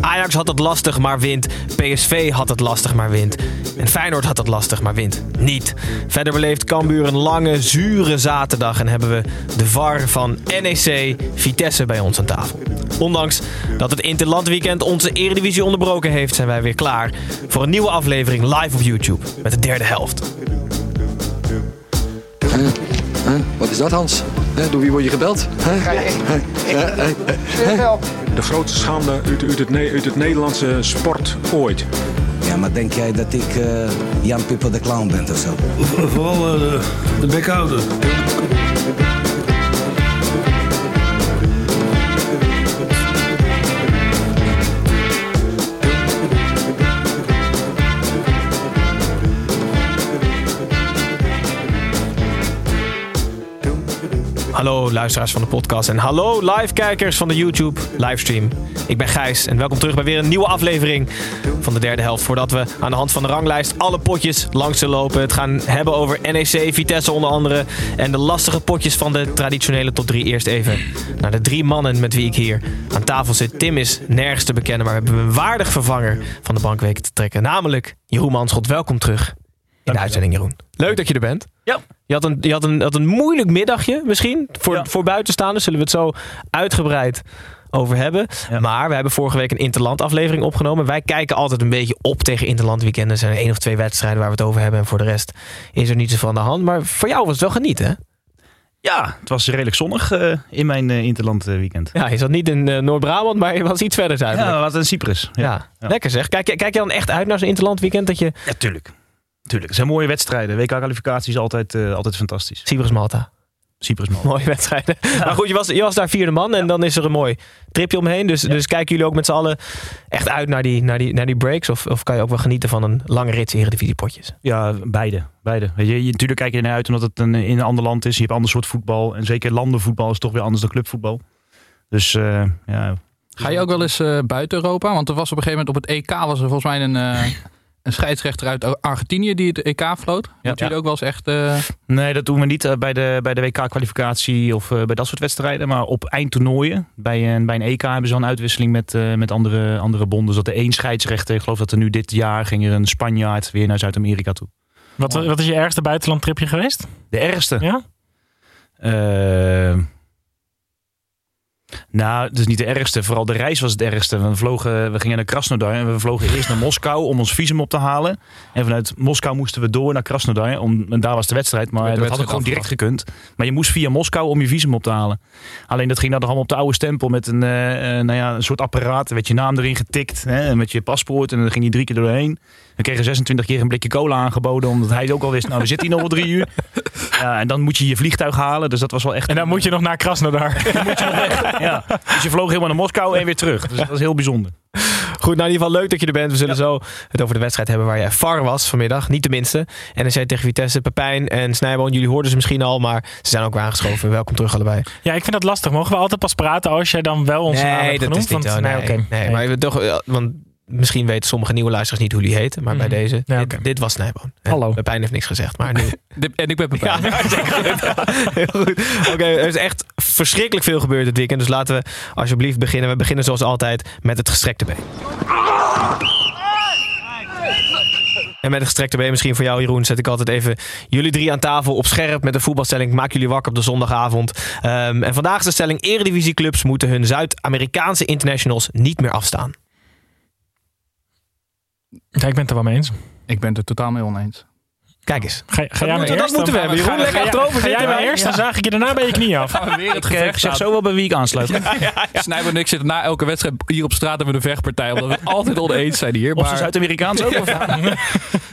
Ajax had het lastig, maar wint. PSV had het lastig, maar wint. En Feyenoord had het lastig, maar wint niet. Verder beleeft Cambuur een lange, zure zaterdag... en hebben we de VAR van NEC Vitesse bij ons aan tafel. Ondanks dat het Interlandweekend onze eredivisie onderbroken heeft... zijn wij weer klaar voor een nieuwe aflevering live op YouTube... met de derde helft. Wat is dat, Hans? Hè, Door wie word je gebeld? Hè? De grootste schande uit, uit, het, uit het Nederlandse sport ooit. Ja, maar denk jij dat ik eh, Jan Pippo de Clown ben of zo? Vooral eh, de, de bekhouder. Hallo luisteraars van de podcast en hallo live-kijkers van de YouTube livestream. Ik ben Gijs en welkom terug bij weer een nieuwe aflevering van de derde helft. Voordat we aan de hand van de ranglijst alle potjes langs zullen lopen. Het gaan hebben over NEC, Vitesse onder andere. En de lastige potjes van de traditionele top 3. Eerst even naar de drie mannen met wie ik hier aan tafel zit. Tim is nergens te bekennen, maar we hebben een waardig vervanger van de bankweken te trekken. Namelijk Jeroen Manschot. Welkom terug in de uitzending Jeroen. Leuk dat je er bent. Ja. Je had een, je had een, had een moeilijk middagje misschien. Voor, Ja. voor buitenstaanders zullen we het zo uitgebreid over hebben. Ja. Maar we hebben vorige week een Interland aflevering opgenomen. Wij kijken altijd een beetje op tegen Interland weekenden. Er zijn één of twee wedstrijden waar we het over hebben. En voor de rest is er niet zoveel aan de hand. Maar voor jou was het wel genieten, hè? Ja, het was redelijk zonnig eh, in mijn eh, Interland weekend. Ja, je zat niet in eh, Noord-Brabant, maar je was iets verder zuidelijk. Ja, we in Cyprus. Ja, ja. lekker zeg. Kijk, kijk je dan echt uit naar zo'n Interland weekend dat je... Ja, tuurlijk. Tuurlijk. Het zijn mooie wedstrijden. WK-kwalificatie is altijd, eh, altijd fantastisch. Cyprus-Malta. Cyprus man. Mooie wedstrijden. Maar goed, je was, je was daar vierde man en dan is er een mooi tripje omheen. Dus, dus kijken jullie ook met z'n allen echt uit naar die, naar die, naar die breaks? Of, of kan je ook wel genieten van een lange rits eredivisiepotjes? Ja, beide. beide. Weet je, je, natuurlijk kijk je ernaar uit omdat het een, in een ander land is. Je hebt ander soort voetbal. En zeker landenvoetbal is toch weer anders dan clubvoetbal. Dus eh, ja, Ga je ook wel eens eh, buiten Europa? Want er was op een gegeven moment op het EK was er volgens mij een, eh, een scheidsrechter uit Argentinië die het EK floot. Ja. jullie ook wel eens echt... eh, Nee, dat doen we niet eh, bij de, bij de WK-kwalificatie of eh, bij dat soort wedstrijden. Maar op eindtoernooien, bij een, bij een EK hebben ze al een uitwisseling met, met andere, andere bonden. Dus dat er één scheidsrechter, ik geloof dat er nu dit jaar ging er een Spanjaard weer naar Zuid-Amerika toe. Wat, wat is je ergste buitenlandtripje geweest? De ergste? Ja? Eh, nou, het is niet de ergste. Vooral de reis was het ergste. We, vlogen, we gingen naar Krasnodar en we vlogen eerst naar Moskou om ons visum op te halen. En vanuit Moskou moesten we door naar Krasnodar. Om, en daar was de wedstrijd, maar de dat had ik gewoon direct gekund. Maar je moest via Moskou om je visum op te halen. Alleen dat ging dan allemaal op de oude stempel met een, eh, eh, nou ja, een soort apparaat. Er werd je naam erin getikt hè, met je paspoort. En dan ging je drie keer doorheen. We kregen 26 keer een blikje cola aangeboden. Omdat hij ook al wist, nou we zitten hier nog wel drie uur. Ja, en dan moet je je vliegtuig halen. Dus dat was wel echt... En dan moet je nog naar Krasnodar. Ja. Dus je vloog helemaal naar Moskou en weer terug. Dus dat was heel bijzonder. Goed, nou in ieder geval leuk dat je er bent. We zullen zo het over de wedstrijd hebben waar je VAR was vanmiddag. Niet de minste. NEC tegen Vitesse, Pepijn en Snijboon. Jullie hoorden ze misschien al, maar ze zijn ook weer aangeschoven. Welkom terug allebei. Ja, ik vind dat lastig. Mogen we altijd pas praten als jij dan wel onze naam hebt dat genoemd? is niet Want- zo. Nee, oké. nee, Nee. maar je toch, eh, want misschien weten sommige nieuwe luisteraars niet hoe die heten. Maar Mhm. bij deze, Ja, dit, was Snijboon. Hallo. Pepijn heeft niks gezegd, maar nu... en ik ben Pepijn. Ja, heel goed. Oké, er is echt verschrikkelijk veel gebeurd dit weekend. Dus laten we alsjeblieft beginnen. We beginnen zoals altijd met het gestrekte been. En met het gestrekte been misschien voor jou, Jeroen, zet ik altijd even jullie drie aan tafel op scherp met de voetbalstelling. Maak jullie wakker op de zondagavond. Ehm, en vandaag is de stelling: Eredivisieclubs moeten hun Zuid-Amerikaanse internationals niet meer afstaan. Ja, ik ben het er wel mee eens. Ik ben het er totaal mee oneens. Kijk eens. Ga, ga jij Dat maar moeten- dat eerst? moeten we Dan- hebben. Jeroen, ga- lekker achterover Ga jij maar eerst, dan zag ik je daarna bij je knie af. Weer het Ik zeg zo wel bij wie ik aansluit. Snijboer en ik zitten na elke wedstrijd hier op straat hebben we een vechtpartij. Omdat we het altijd oneens zijn hier. Of ze Maar, Zuid-Amerikaans ook. Of,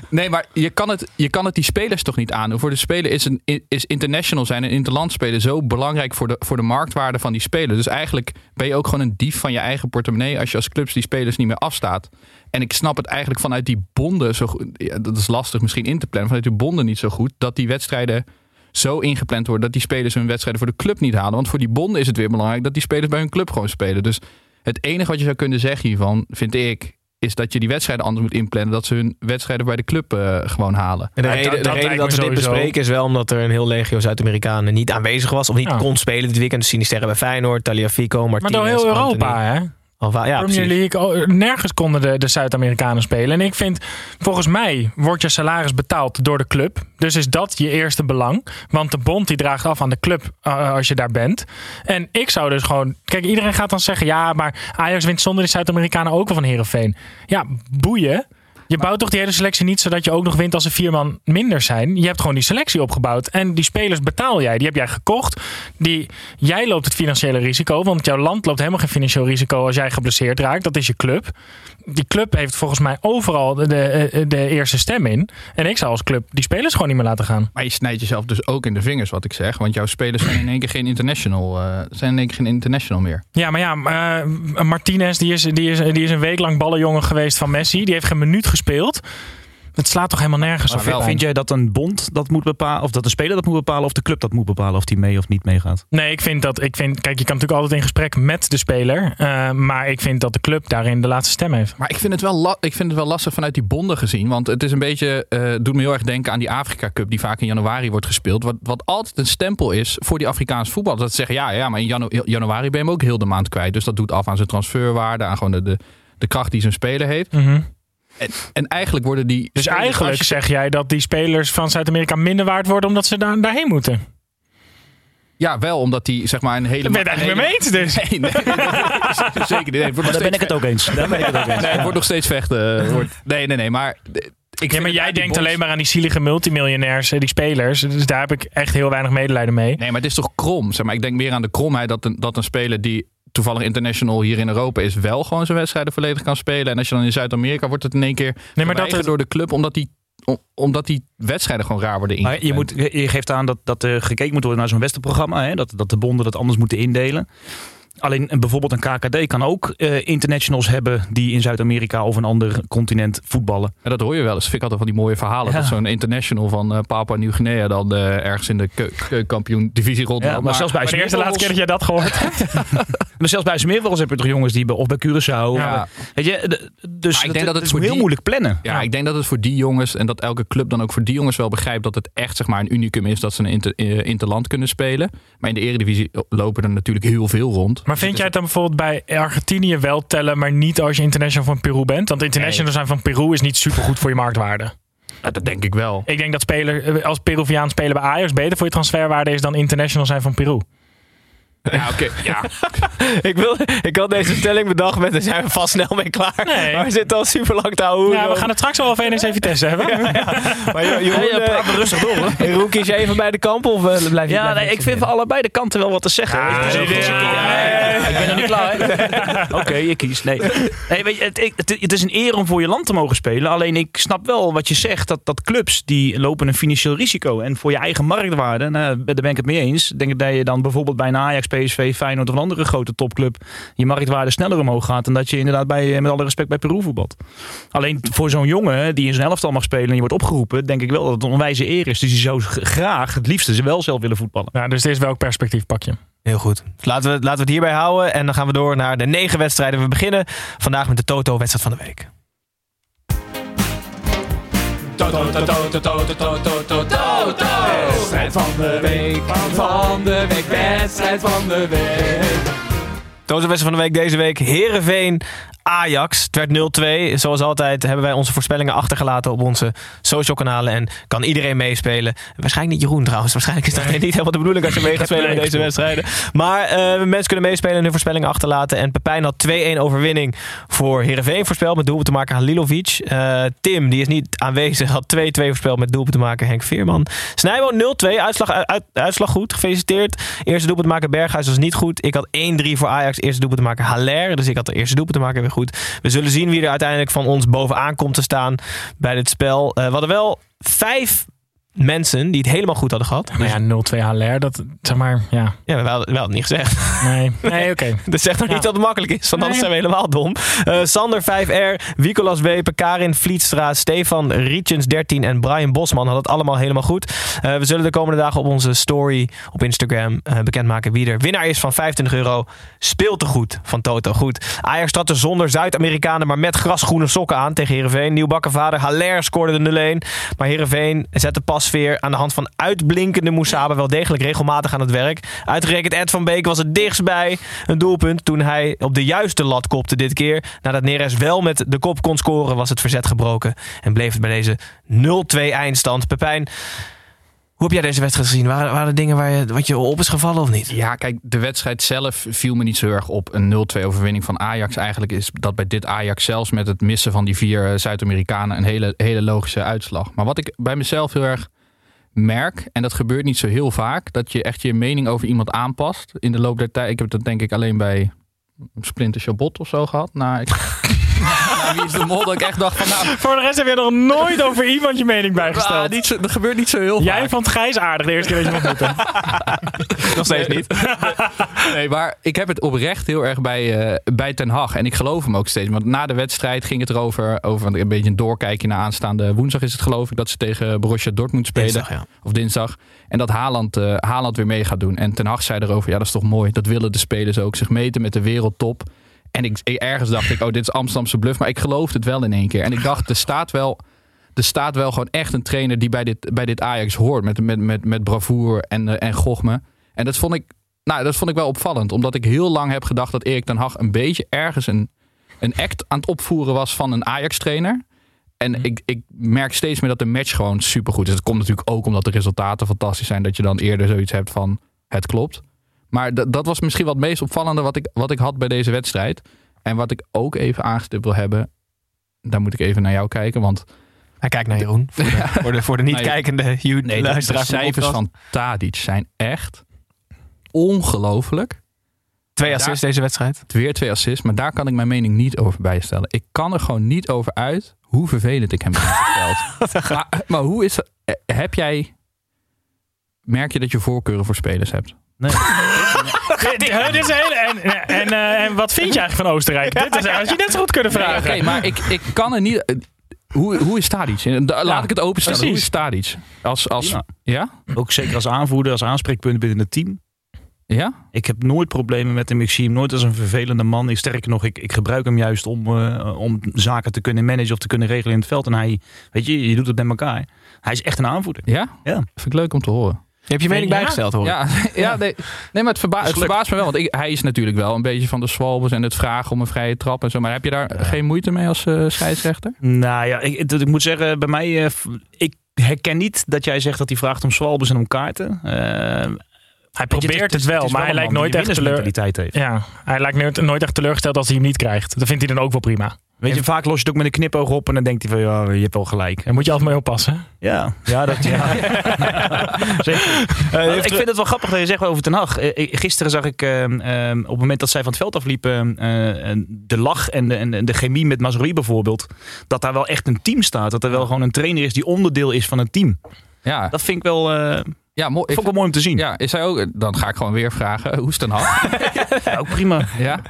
nee, maar je kan, het, je kan het die spelers toch niet aandoen. Voor de speler is, een, is international zijn en interland spelen zo belangrijk voor de, voor de marktwaarde van die speler. Dus eigenlijk ben je ook gewoon een dief van je eigen portemonnee als je als clubs die spelers niet meer afstaat. En ik snap het eigenlijk vanuit die bonden zo. Ja, dat is lastig misschien in te plannen. Vanuit die bonden niet zo goed. Dat die wedstrijden zo ingepland worden dat die spelers hun wedstrijden voor de club niet halen. Want voor die bonden is het weer belangrijk dat die spelers bij hun club gewoon spelen. Dus het enige wat je zou kunnen zeggen hiervan, vind ik, is dat je die wedstrijden anders moet inplannen. Dat ze hun wedstrijden bij de club eh, gewoon halen. En de reden, dat- de dat reden lijkt dat me we dit bespreken is wel omdat er een heel legio Zuid-Amerikanen niet aanwezig was. Of niet Ja. kon spelen dit weekend. Dus Sinisterre bij Feyenoord, Taliafico, Maar Martinez. door heel Anthony. Europa, hè? Ja, Premier precies. League, oh, nergens konden de, de Zuid-Amerikanen spelen. En ik vind, volgens mij wordt je salaris betaald door de club. Dus is dat je eerste belang. Want de bond die draagt af aan de club eh, als je daar bent. En ik zou dus gewoon... Kijk, iedereen gaat dan zeggen... Ja, maar Ajax wint zonder de Zuid-Amerikanen ook wel van Herenveen. Ja, boeien. Je bouwt toch die hele selectie niet zodat je ook nog wint als er vier man minder zijn. Je hebt gewoon die selectie opgebouwd. En die spelers betaal jij. Die heb jij gekocht. Die, jij loopt het financiële risico. Want jouw land loopt helemaal geen financieel risico als jij geblesseerd raakt. Dat is je club. Die club heeft volgens mij overal de, de, de eerste stem in. En ik zou als club die spelers gewoon niet meer laten gaan. Maar je snijdt jezelf dus ook in de vingers, wat ik zeg. Want jouw spelers zijn in één keer geen international, eh, zijn in één keer geen international meer. Ja, maar ja, eh, Martinez die is, die, is, die is een week lang ballenjongen geweest van Messi. Die heeft geen minuut gespeeld. Het slaat toch helemaal nergens Maar op. wel- Vind jij dat een bond dat moet bepalen, of dat de speler dat moet bepalen, of de club dat moet bepalen, of die mee of niet meegaat? Nee, ik vind dat. Ik vind, kijk, je kan natuurlijk altijd in gesprek met de speler. eh, maar ik vind dat de club daarin de laatste stem heeft. Maar ik vind, het wel la- ik vind het wel lastig vanuit die bonden gezien. Want het is een beetje, eh, doet me heel erg denken aan die Afrika Cup die vaak in januari wordt gespeeld. Wat, wat altijd een stempel is voor die Afrikaanse voetbal. Dat ze zeggen, ja, ja maar in janu- januari ben je hem ook heel de maand kwijt. Dus dat doet af aan zijn transferwaarde, aan gewoon de, de, de kracht die zijn speler heeft. En, en eigenlijk worden die... Dus eigenlijk je- zeg jij dat die spelers van Zuid-Amerika minder waard worden omdat ze daar, daarheen moeten. Ja, wel omdat die zeg maar een hele... Daar ben je het eigenlijk mee eens dus. Nee, nee, nee, zeker niet. Nee, Daar ben ik het ook eens. Daar ben ik het ook eens. Nee, het wordt nog steeds vechten. Het wordt- Nee, nee, nee. Maar, ik Ja, maar jij denkt bonds- alleen maar aan die zielige multimiljonairs, eh, die spelers. Dus daar heb ik echt heel weinig medelijden mee. Nee, maar het is toch krom? Zeg maar, ik denk meer aan de kromheid dat een, dat een speler die toevallig international hier in Europa is, wel gewoon zijn wedstrijden volledig kan spelen. En als je dan in Zuid-Amerika wordt het in één keer Nee, maar dat het- door de club, omdat die, om- omdat die wedstrijden gewoon raar worden Maar ingepland. je, moet, je geeft aan dat, dat er gekeken moet worden naar zo'n westenprogramma. Hè? Dat, dat de bonden dat anders moeten indelen. Alleen eh, bijvoorbeeld een KKD kan ook eh, internationals hebben die in Zuid-Amerika of een ander continent voetballen. En dat hoor je wel eens. Vind ik altijd van die mooie verhalen. Ja. Dat zo'n international van eh, Papua Nieuw-Guinea dan ergens in de keukenkampioen divisie rond. Ja, maar zelfs bij eerste laatste keer dat jij dat gehoord hebt. Maar zelfs bij Smeerwels heb je toch jongens die bij, of bij Curaçao. Ja. Weet je, dus ik denk dat het is voor heel die- moeilijk plannen. Ja, ik denk dat het voor die jongens en dat elke club dan ook voor die jongens wel begrijpt dat het echt zeg maar een unicum is dat ze een inter, interland kunnen spelen. Maar in de eredivisie lopen er natuurlijk heel veel rond. Maar vind jij het dan bijvoorbeeld bij Argentinië wel tellen, maar niet als je international van Peru bent? Want international zijn van Peru is niet supergoed voor je marktwaarde. Ja, dat denk ik wel. Ik denk dat speler, als Peruviaan spelen bij Ajax beter voor je transferwaarde is dan international zijn van Peru. Ja, oké. Ja. ik, wil, ik had deze stelling bedacht met, daar zijn we vast snel mee klaar. Nee. Maar we zitten al super lang te houden. Ja, we gaan het straks al over NEC Vitesse hebben. Maar Jeroen, Ja, ja, eh, praat rustig door. hoor. Jeroen, kies je even bij de kamp of eh, blijf je Ja, blijf je nee, ik vind van allebei de kanten wel wat te zeggen. Ja, Ik ben Ja. Ik ben nog niet klaar. hè? Oké, je kiest. Nee, nee weet je, het, het, het is een eer om voor je land te mogen spelen. Alleen ik snap wel wat je zegt. Dat, dat clubs die lopen een financieel risico. En voor je eigen marktwaarde, nou, daar ben ik het mee eens. Denk ik dat je dan bijvoorbeeld bij een Ajax, PSV, Feyenoord of een andere grote topclub je marktwaarde sneller omhoog gaat. Dan dat je inderdaad bij, met alle respect bij Peru voetbalt. Alleen voor zo'n jongen die in zijn elftal mag spelen en je wordt opgeroepen, denk ik wel dat het een onwijze eer is. Dus die zou graag het liefste ze wel zelf willen voetballen. Ja, dus dit is welk perspectief pak je? Heel goed. Dus laten we, laten we het hierbij houden. En dan gaan we door naar de negen wedstrijden. We beginnen vandaag met de Toto-wedstrijd van de week. Wedstrijd van de week, van de week, wedstrijd van de week. Toto-wedstrijd van de week deze week. Heerenveen Ajax. Het werd 0-2. Zoals altijd hebben wij onze voorspellingen achtergelaten op onze social kanalen. En kan iedereen meespelen. Waarschijnlijk niet Jeroen trouwens. Waarschijnlijk is dat niet helemaal de bedoeling als je mee gaat spelen in deze wedstrijden. Maar eh, mensen kunnen meespelen en hun voorspellingen achterlaten. En Pepijn had 2-1 overwinning voor Heerenveen voorspeld met doelpunt te maken Halilovic. Eh, Tim, die is niet aanwezig, had 2-2 voorspeld met doelpunt te maken Henk Veerman. Snijbo 0-2, uitslag, uit, uitslag goed. Gefeliciteerd. Eerste doelpunt te maken Berghuis was niet goed. Ik had 1-3 voor Ajax. Eerste doelpunt te maken Haller. Dus ik had de eerste doelpunt te maken weer goed. We zullen zien wie er uiteindelijk van ons bovenaan komt te staan bij dit spel. Uh, we hadden wel vijf mensen die het helemaal goed hadden gehad. Nou ja, 0-2 HLR, dat zeg maar, ja. Ja, we hadden, we hadden het niet gezegd. Nee, nee oké. Okay. dat zegt nog niet dat het makkelijk is, want anders zijn we helemaal dom. Uh, Sander 5R, Wicolas Wepen, Karin Vlietstra, Stefan Rietjens 13 en Brian Bosman hadden het allemaal helemaal goed. Uh, we zullen de komende dagen op onze story op Instagram uh, bekendmaken wie er winnaar is van 25 euro. Speelt te goed van Toto. Goed. Ajax trad er zonder Zuid-Amerikanen, maar met grasgroene sokken aan tegen Heerenveen. Nieuwbakkenvader Haller scoorde de 0-1. Maar Heerenveen zette pas sfeer aan de hand van uitblinkende Moesaba wel degelijk regelmatig aan het werk. Uitgerekend Ed van Beek was het dichtstbij een doelpunt toen hij op de juiste lat kopte dit keer. Nadat Neres wel met de kop kon scoren was het verzet gebroken en bleef het bij deze 0-2 eindstand. Pepijn, hoe heb jij deze wedstrijd gezien? Waren, waren er dingen waar je, wat je op is gevallen of niet? Ja, kijk, de wedstrijd zelf viel me niet zo erg op. Een 0-2 overwinning van Ajax. Eigenlijk is dat bij dit Ajax zelfs met het missen van die vier Zuid-Amerikanen een hele, hele logische uitslag. Maar wat ik bij mezelf heel erg merk, en dat gebeurt niet zo heel vaak, dat je echt je mening over iemand aanpast in de loop der tijd. Ik heb dat denk ik alleen bij Splinter Chabot of zo gehad. Nou, ik, nou, wie is de mol dat ik echt dacht van... Nou, Voor de rest heb je nog nooit over iemand je mening bijgesteld. Nou, niet zo, dat gebeurt niet zo heel Jij vaak. vond Gijs aardig de eerste keer dat je hem ontmoette. Nog steeds niet. Nee, maar ik heb het oprecht heel erg bij, uh, bij Ten Hag. En ik geloof hem ook steeds. Want na de wedstrijd ging het erover, over een beetje een doorkijkje naar aanstaande woensdag is het geloof ik, dat ze tegen Borussia Dortmund spelen. Dinsdag, ja. Of dinsdag. En dat Haaland, uh, Haaland weer mee gaat doen. En Ten Hag zei erover, ja dat is toch mooi. Dat willen de spelers ook. Zich meten met de wereldtop. En ik, ergens dacht ik, oh, dit is Amsterdamse bluff. Maar ik geloofde het wel in één keer. En ik dacht, er staat wel, er staat wel gewoon echt een trainer die bij dit, bij dit Ajax hoort. Met, met, met, met bravoure en, uh, en gochme. En dat vond, ik, nou, dat vond ik wel opvallend. Omdat ik heel lang heb gedacht dat Erik ten Hag een beetje ergens een, een act aan het opvoeren was van een Ajax-trainer. En mm. ik, ik merk steeds meer dat de match gewoon supergoed is. Het komt natuurlijk ook omdat de resultaten fantastisch zijn. Dat je dan eerder zoiets hebt van het klopt. Maar dat was misschien wat meest opvallende wat ik, wat ik had bij deze wedstrijd. En wat ik ook even aangestipt wil hebben. Daar moet ik even naar jou kijken. Want hij kijkt naar Jeroen. Voor de, voor de, voor de niet-kijkende nee, nee, de, de cijfers van Tadic zijn echt ongelooflijk. Twee assists daar, deze wedstrijd. Weer twee assists. Maar daar kan ik mijn mening niet over bijstellen. Ik kan er gewoon niet over uit hoe vervelend ik hem heb gesteld. maar, maar hoe is dat? Heb jij... Merk je dat je voorkeuren voor spelers hebt? Nee. dit is hele, en, en, uh, en wat vind je eigenlijk van Oostenrijk? Dit is, als je net zo goed kunnen vragen. Oké, okay, maar ik, ik kan er niet... Hoe, hoe is Tadic? Laat ja, ik het openstellen. Precies. Hoe is Tadic? Als, als, ja. ja? Ook zeker als aanvoerder, als aanspreekpunt binnen het team. Ja? Ik heb nooit problemen met hem. Ik zie hem nooit als een vervelende man. Ik, sterker nog, ik, ik gebruik hem juist om, uh, om zaken te kunnen managen of te kunnen regelen in het veld. En hij, weet je, je doet het met elkaar. Hij is echt een aanvoerder. Ja? Ja. Vind ik leuk om te horen. Je hebt je mening ja. bijgesteld hoor. Ja, ja nee, nee, maar het, verba het verbaast me wel. Want ik, hij is natuurlijk wel een beetje van de swalbers en het vragen om een vrije trap en zo. Maar heb je daar geen moeite mee als uh, scheidsrechter? Nou ja, ik, ik, moet zeggen, bij mij, uh, ik herken niet dat jij zegt dat hij vraagt om swalbers en om kaarten. Uh, hij probeert het, wel, maar hij lijkt nooit echt teleur... Ja, hij lijkt nooit echt teleurgesteld als hij hem niet krijgt. Dat vindt hij dan ook wel prima. Weet je, vaak los je het ook met een knipoog op en dan denkt hij van ja, je hebt wel gelijk. Daar moet je altijd mee oppassen. Ja, ja, dat, ja. Zeker. Uh, ik vind het wel grappig dat je zegt over Ten Hag. Uh, gisteren zag ik uh, op het moment dat zij van het veld afliepen de lach en de, en de chemie met Mazraoui bijvoorbeeld. Dat daar wel echt een team staat. Dat er wel gewoon een trainer is die onderdeel is van een team. Ja. Dat vind ik wel... Ja, mooi. Vond ik wel mooi om te zien. Ja, is hij ook, dan ga ik gewoon weer vragen, hoe is het dan ja, ook prima. Ja.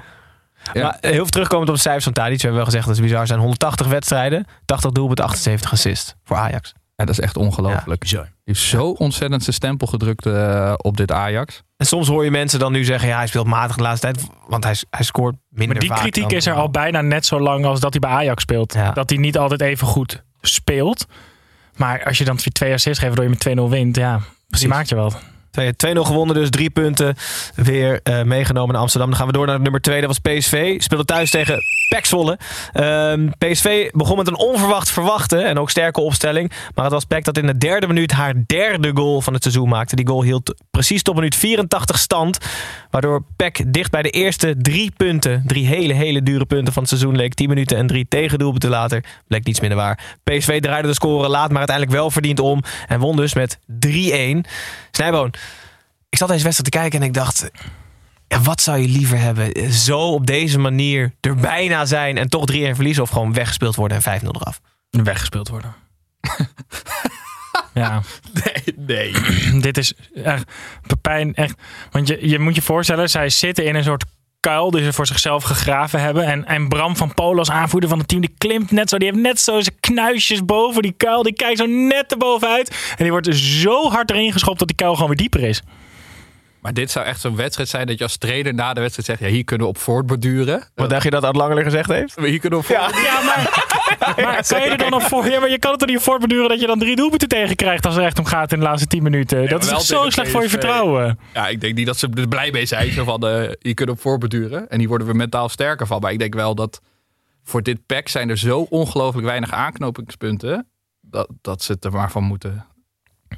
Ja. Maar heel veel terugkomend op de cijfers van Tadic. We hebben wel gezegd dat het bizar zijn. 180 wedstrijden, 80 doelpunten, 78 assist voor Ajax. Ja, dat is echt ongelooflijk. Ja, Hij heeft zo ontzettend zijn stempel gedrukt uh, op dit Ajax. En soms hoor je mensen dan nu zeggen, ja, hij speelt matig de laatste tijd, want hij, hij scoort minder Maar die vaak kritiek dan, is er al bijna net zo lang als dat hij bij Ajax speelt. Ja. Dat hij niet altijd even goed speelt. Maar als je dan twee assists geeft waardoor je met 2-0 wint, ja, die maakt je wel. 2-0 gewonnen, dus drie punten weer eh, meegenomen naar Amsterdam. Dan gaan we door naar nummer 2, dat was PSV. Speelde thuis tegen PEC Zwolle. Ehm, PSV begon met een onverwacht verwachte en ook sterke opstelling. Maar het was PEC dat in de derde minuut haar derde goal van het seizoen maakte. Die goal hield precies tot minuut 84 stand. Waardoor PEC dicht bij de eerste drie punten, drie hele, hele dure punten van het seizoen leek. 10 minuten en drie tegendoelpunten later bleek niets minder waar. PSV draaide de score laat, maar uiteindelijk wel verdiend om. En won dus met 3-1. Snijboon, ik zat deze wedstrijd te kijken en ik dacht... ja, wat zou je liever hebben? Zo op deze manier er bijna zijn en toch 3-1 verliezen... of gewoon weggespeeld worden en 5-0 eraf? Weggespeeld worden. ja. Nee, nee. Dit is echt Pepijn, echt. Want je, je moet je voorstellen, zij zitten in een soort kuil die ze voor zichzelf gegraven hebben. En, en Bram van Polen als aanvoerder van het team, die klimt net zo. Die heeft net zo zijn knuisjes boven die kuil. Die kijkt zo net erbovenuit. En die wordt zo hard erin geschopt dat die kuil gewoon weer dieper is. Maar dit zou echt zo'n wedstrijd zijn dat je als trainer na de wedstrijd zegt... ja, hier kunnen we op voortborduren. Wat dacht je dat Ad Langeler gezegd heeft? Hier kunnen we op Ja. Ja, maar, maar kan je er dan op voor? Ja, maar je kan het er niet voor beduren dat je dan drie doelpunten tegen krijgt als het echt om gaat in de laatste tien minuten. dat is toch zo slecht voor je vertrouwen. Ja, ik denk niet dat ze er blij mee zijn. Zo van, eh kunnen we op voorborduren. En hier worden we mentaal sterker van. Maar ik denk wel dat voor dit pack zijn er zo ongelooflijk weinig aanknopingspunten... dat, dat ze het er maar van moeten.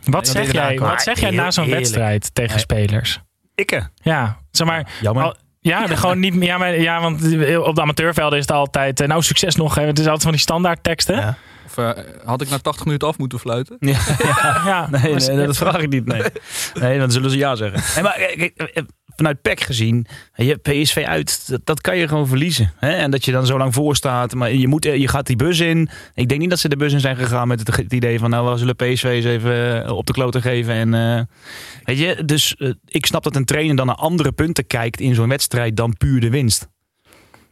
Wat zeg jij, wat zeg jij na zo'n wedstrijd tegen spelers? Ikke. Ja, zeg maar. Jammer. al- ja, gewoon niet, ja, maar, ja, want op de amateurvelden is het altijd. eh, Nou, succes nog. Hè. Het is altijd van die standaard teksten. Ja, Ja. Of eh, had ik na 80 minuten af moeten fluiten? Ja. Nee, maar- nee, dat vraag ik niet. Nee, nee dan zullen ze ja zeggen. Nee, maar kijk, eh, vanuit PEC gezien, je PSV uit, dat, dat kan je gewoon verliezen. Hè? En dat je dan zo lang voor staat. Maar je, moet, eh, je gaat die bus in. Ik denk niet dat ze de bus in zijn gegaan met het, idee van... nou, we zullen PSV eens even eh, op de kloten geven. En, eh, weet je, dus ik snap dat een trainer dan naar andere punten kijkt in zo'n wedstrijd dan puur de winst.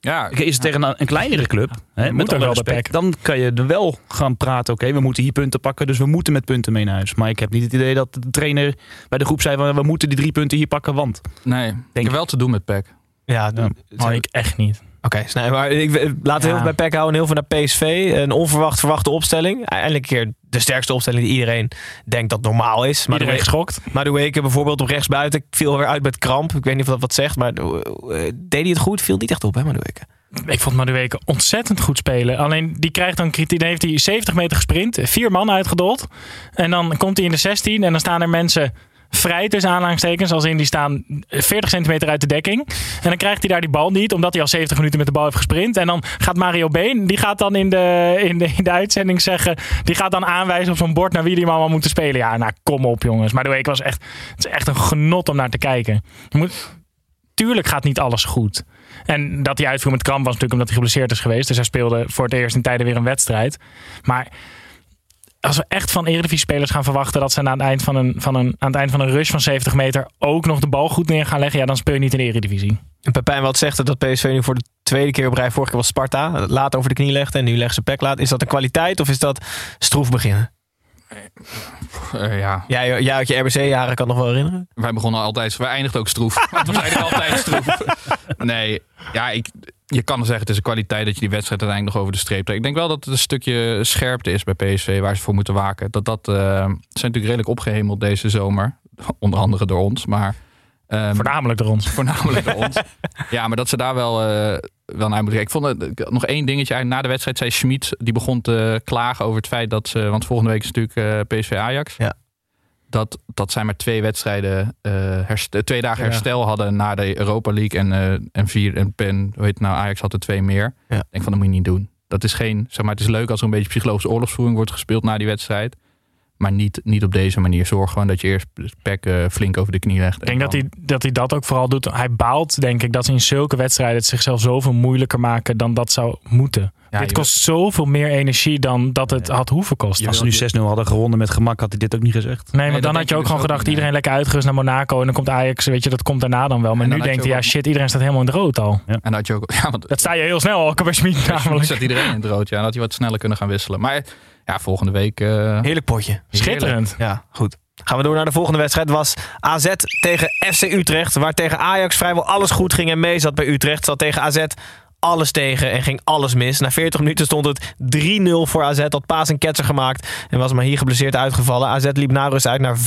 Ja, Is het tegen een, een kleinere club, hè, moet met alle respect, PEC. dan kan je er wel gaan praten. Oké, we moeten hier punten pakken, dus we moeten met punten mee naar huis. Maar ik heb niet het idee dat de trainer bij de groep zei... van, we moeten die drie punten hier pakken, want... nee. Ik heb wel te doen met PEC. Ja, Ja. Ik echt niet. Oké, snij, maar ik, laten we Ja. heel veel bij PEC houden en heel veel naar PSV. Een onverwacht verwachte opstelling. Eindelijk een keer de sterkste opstelling die iedereen denkt dat normaal is. Maar Iedereen geschokt. Madueke bijvoorbeeld op rechtsbuiten viel weer uit met kramp. Ik weet niet of dat wat zegt, maar eh, deed hij het goed? Viel niet echt op, hè, Madueke? Ik vond Madueke ontzettend goed spelen. Alleen die krijgt dan kritiek. Dan heeft hij 70 meter gesprint. Vier man uitgedold. En dan komt hij in de 16. En dan staan er mensen vrij tussen aanhalingstekens. Als in die staan 40 centimeter uit de dekking. En dan krijgt hij daar die bal niet. Omdat hij al 70 minuten met de bal heeft gesprint. En dan gaat Mario Been. Die gaat dan in de, in de, in de uitzending zeggen. Die gaat dan aanwijzen op zo'n bord naar wie die allemaal moeten spelen. Ja, nou kom op jongens. Madueke was echt, het is echt een genot om naar te kijken. Moet, tuurlijk gaat niet alles goed. En dat hij uitviel met kramp was natuurlijk omdat hij geblesseerd is geweest. Dus hij speelde voor het eerst in tijden weer een wedstrijd. Maar als we echt van Eredivisie-spelers gaan verwachten dat ze aan het, eind van een, van een, aan het eind van een rush van 70 meter ook nog de bal goed neer gaan leggen, ja, dan speel je niet in de Eredivisie. En Pepijn wat zegt dat PSV nu voor de tweede keer op rij, vorige keer was Sparta, laat over de knie legde en nu legt ze PEC laat. Is dat een kwaliteit of is dat stroef beginnen? Eh, ja, Jij, jij uit je RBC-jaren kan nog wel herinneren? wij begonnen altijd, wij eindigden ook stroef. Want we zeiden altijd stroef. Nee, ja, ik, je kan zeggen het is een kwaliteit dat je die wedstrijd uiteindelijk nog over de streep trekt. Ik denk wel dat het een stukje scherpte is bij PSV waar ze voor moeten waken. Dat dat, eh, ze zijn natuurlijk redelijk opgehemeld deze zomer. Onder andere door ons, maar... ehm, Voornamelijk door ons. Voornamelijk door ons. Ja, maar dat ze daar wel, eh, wel naar moeten kijken. Ik vond het, nog één dingetje. Eigenlijk Na de wedstrijd zei Schmid, die begon te klagen over het feit dat ze... Want volgende week is natuurlijk eh, PSV Ajax. Ja. Dat, dat zij maar twee wedstrijden, eh, herst- twee dagen Ja. herstel hadden na de Europa League. En, eh, en vier, en Pen, hoe heet nou, Ajax had er twee meer. Ja. Ik denk van, dat moet je niet doen. Dat is geen, zeg maar, het is leuk als er een beetje psychologische oorlogsvoering wordt gespeeld na die wedstrijd. Maar niet, niet op deze manier. Zorg gewoon dat je eerst Pek eh, flink over de knie legt. Ik denk dat hij, dat hij dat ook vooral doet. Hij baalt, denk ik, dat ze in zulke wedstrijden het zichzelf zoveel moeilijker maken dan dat zou moeten. Ja, Dit kost zoveel meer energie dan dat het had hoeven kosten. Als ze nu 6-0 hadden gewonnen met gemak, had hij dit ook niet gezegd. Nee, maar dan had je ook dus gewoon ook gedacht, iedereen lekker uitgerust naar Monaco. En dan komt Ajax, weet je, dat komt daarna dan wel. Maar En nu denkt hij, ja shit, iedereen staat helemaal in het rood al. En dan had je ook, ja, want Dat sta je heel snel al, Schmid namelijk. iedereen in het rood. Ja, dan had hij wat sneller kunnen gaan wisselen. Maar ja, volgende week. eh, Heerlijk potje. Schitterend. Ja, goed. Gaan we door naar de volgende wedstrijd. Was AZ tegen FC Utrecht. Waar tegen Ajax vrijwel alles goed ging en mee zat bij Utrecht. Zat tegen AZ alles tegen en ging alles mis. Na 40 minuten stond het 3-0 voor AZ. Had Paas een ketser gemaakt en was maar hier geblesseerd uitgevallen. AZ liep na rust uit naar 5-0.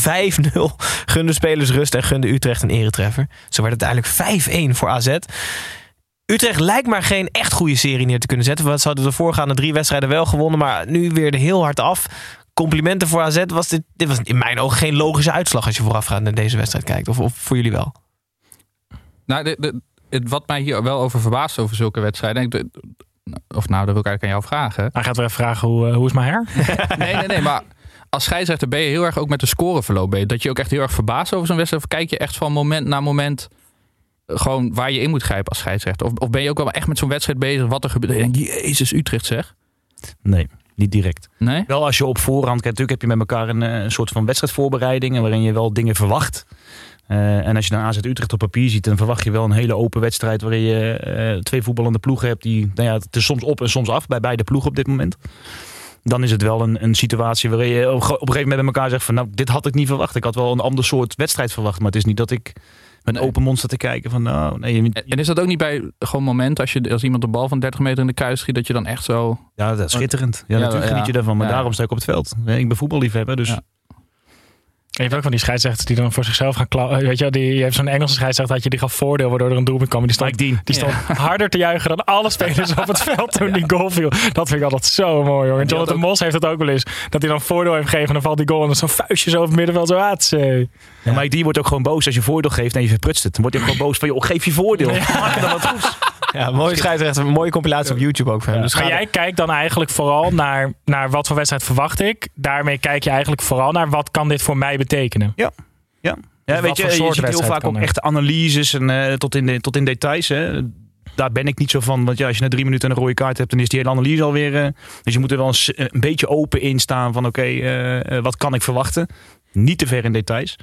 Gunde spelers rust en gunde Utrecht een eretreffer. Zo werd het uiteindelijk 5-1 voor AZ. Utrecht lijkt maar geen echt goede serie neer te kunnen zetten. Want ze hadden de voorgaande drie wedstrijden wel gewonnen, maar nu weer er heel hard af. Complimenten voor AZ. Was dit, dit was in mijn ogen geen logische uitslag als je voorafgaand naar deze wedstrijd kijkt. Of, of voor jullie wel? Nou, de, de, het, wat mij hier wel over verbaast over zulke wedstrijden. ik- de- of nou, dat wil ik eigenlijk aan jou vragen. Hij gaat weer even vragen hoe, eh, hoe is mijn her? Nee, nee, nee. Maar als scheidsrechter ben je heel erg ook met de scoreverloop. bezig. Dat je ook echt heel erg verbaast over zo'n wedstrijd. Of kijk je echt van moment naar moment gewoon waar je in moet grijpen als scheidsrechter? Of, of ben je ook wel echt met zo'n wedstrijd bezig? Wat er gebeurt? En Jezus, Utrecht zeg. Nee, niet direct. Nee? Wel als je op voorhand, kijk, natuurlijk heb je met elkaar een, eh, een soort van wedstrijdvoorbereiding waarin je wel dingen verwacht. Eh, en als je dan AZ Utrecht op papier ziet, dan verwacht je wel een hele open wedstrijd waarin je eh, twee voetballende ploegen hebt die, nou ja, het is soms op en soms af bij beide ploegen op dit moment. Dan is het wel een, een situatie waarin je op, op een gegeven moment met elkaar zegt van nou, dit had ik niet verwacht. Ik had wel een ander soort wedstrijd verwacht, maar het is niet dat ik met een open mond sta te kijken van nou, nee. je- En is dat ook niet bij gewoon moment als, je, als iemand de bal van 30 meter in de kuis schiet, dat je dan echt zo... Ja, dat is schitterend. Ja, Ja, natuurlijk ja. geniet je daarvan, maar daarom sta ik op het veld. Ik ben voetballiefhebber, dus. Je hebt ook van die scheidsrechters die dan voor zichzelf gaan klappen. Weet je, die, je hebt zo'n Engelse scheidsrechter dat je die gaf voordeel waardoor er een doelpunt kwam. Die stond, die stond harder te juichen dan alle spelers op het veld toen die goal viel. Dat vind ik altijd zo mooi, jongen. Jonathan ook- Mos heeft het ook wel eens. Dat hij dan voordeel heeft gegeven en dan valt die goal en dan zo'n vuistje zo over het middenveld. Zo, aatse. Ja, maar die wordt ook gewoon boos als je voordeel geeft en je verprutst het. Dan wordt hij ook gewoon boos van, joh, geef je voordeel. Maak dan wat goeds. Ja, mooie scheidsrechter. Een mooie compilatie op YouTube ook van hem. Dus Maar ga jij kijkt dan eigenlijk vooral naar, naar wat voor wedstrijd verwacht ik. Daarmee kijk je eigenlijk vooral naar wat kan dit voor mij betekenen. Ja, ja wat weet je, je ziet heel vaak ook er? echte analyses en eh, tot, in de, tot in details. Hè. Daar ben ik niet zo van. Want ja, als je na drie minuten een rode kaart hebt, dan is die hele analyse alweer. eh, dus je moet er wel eens, eh, een beetje open in staan van oké, wat kan ik verwachten? Niet te ver in details.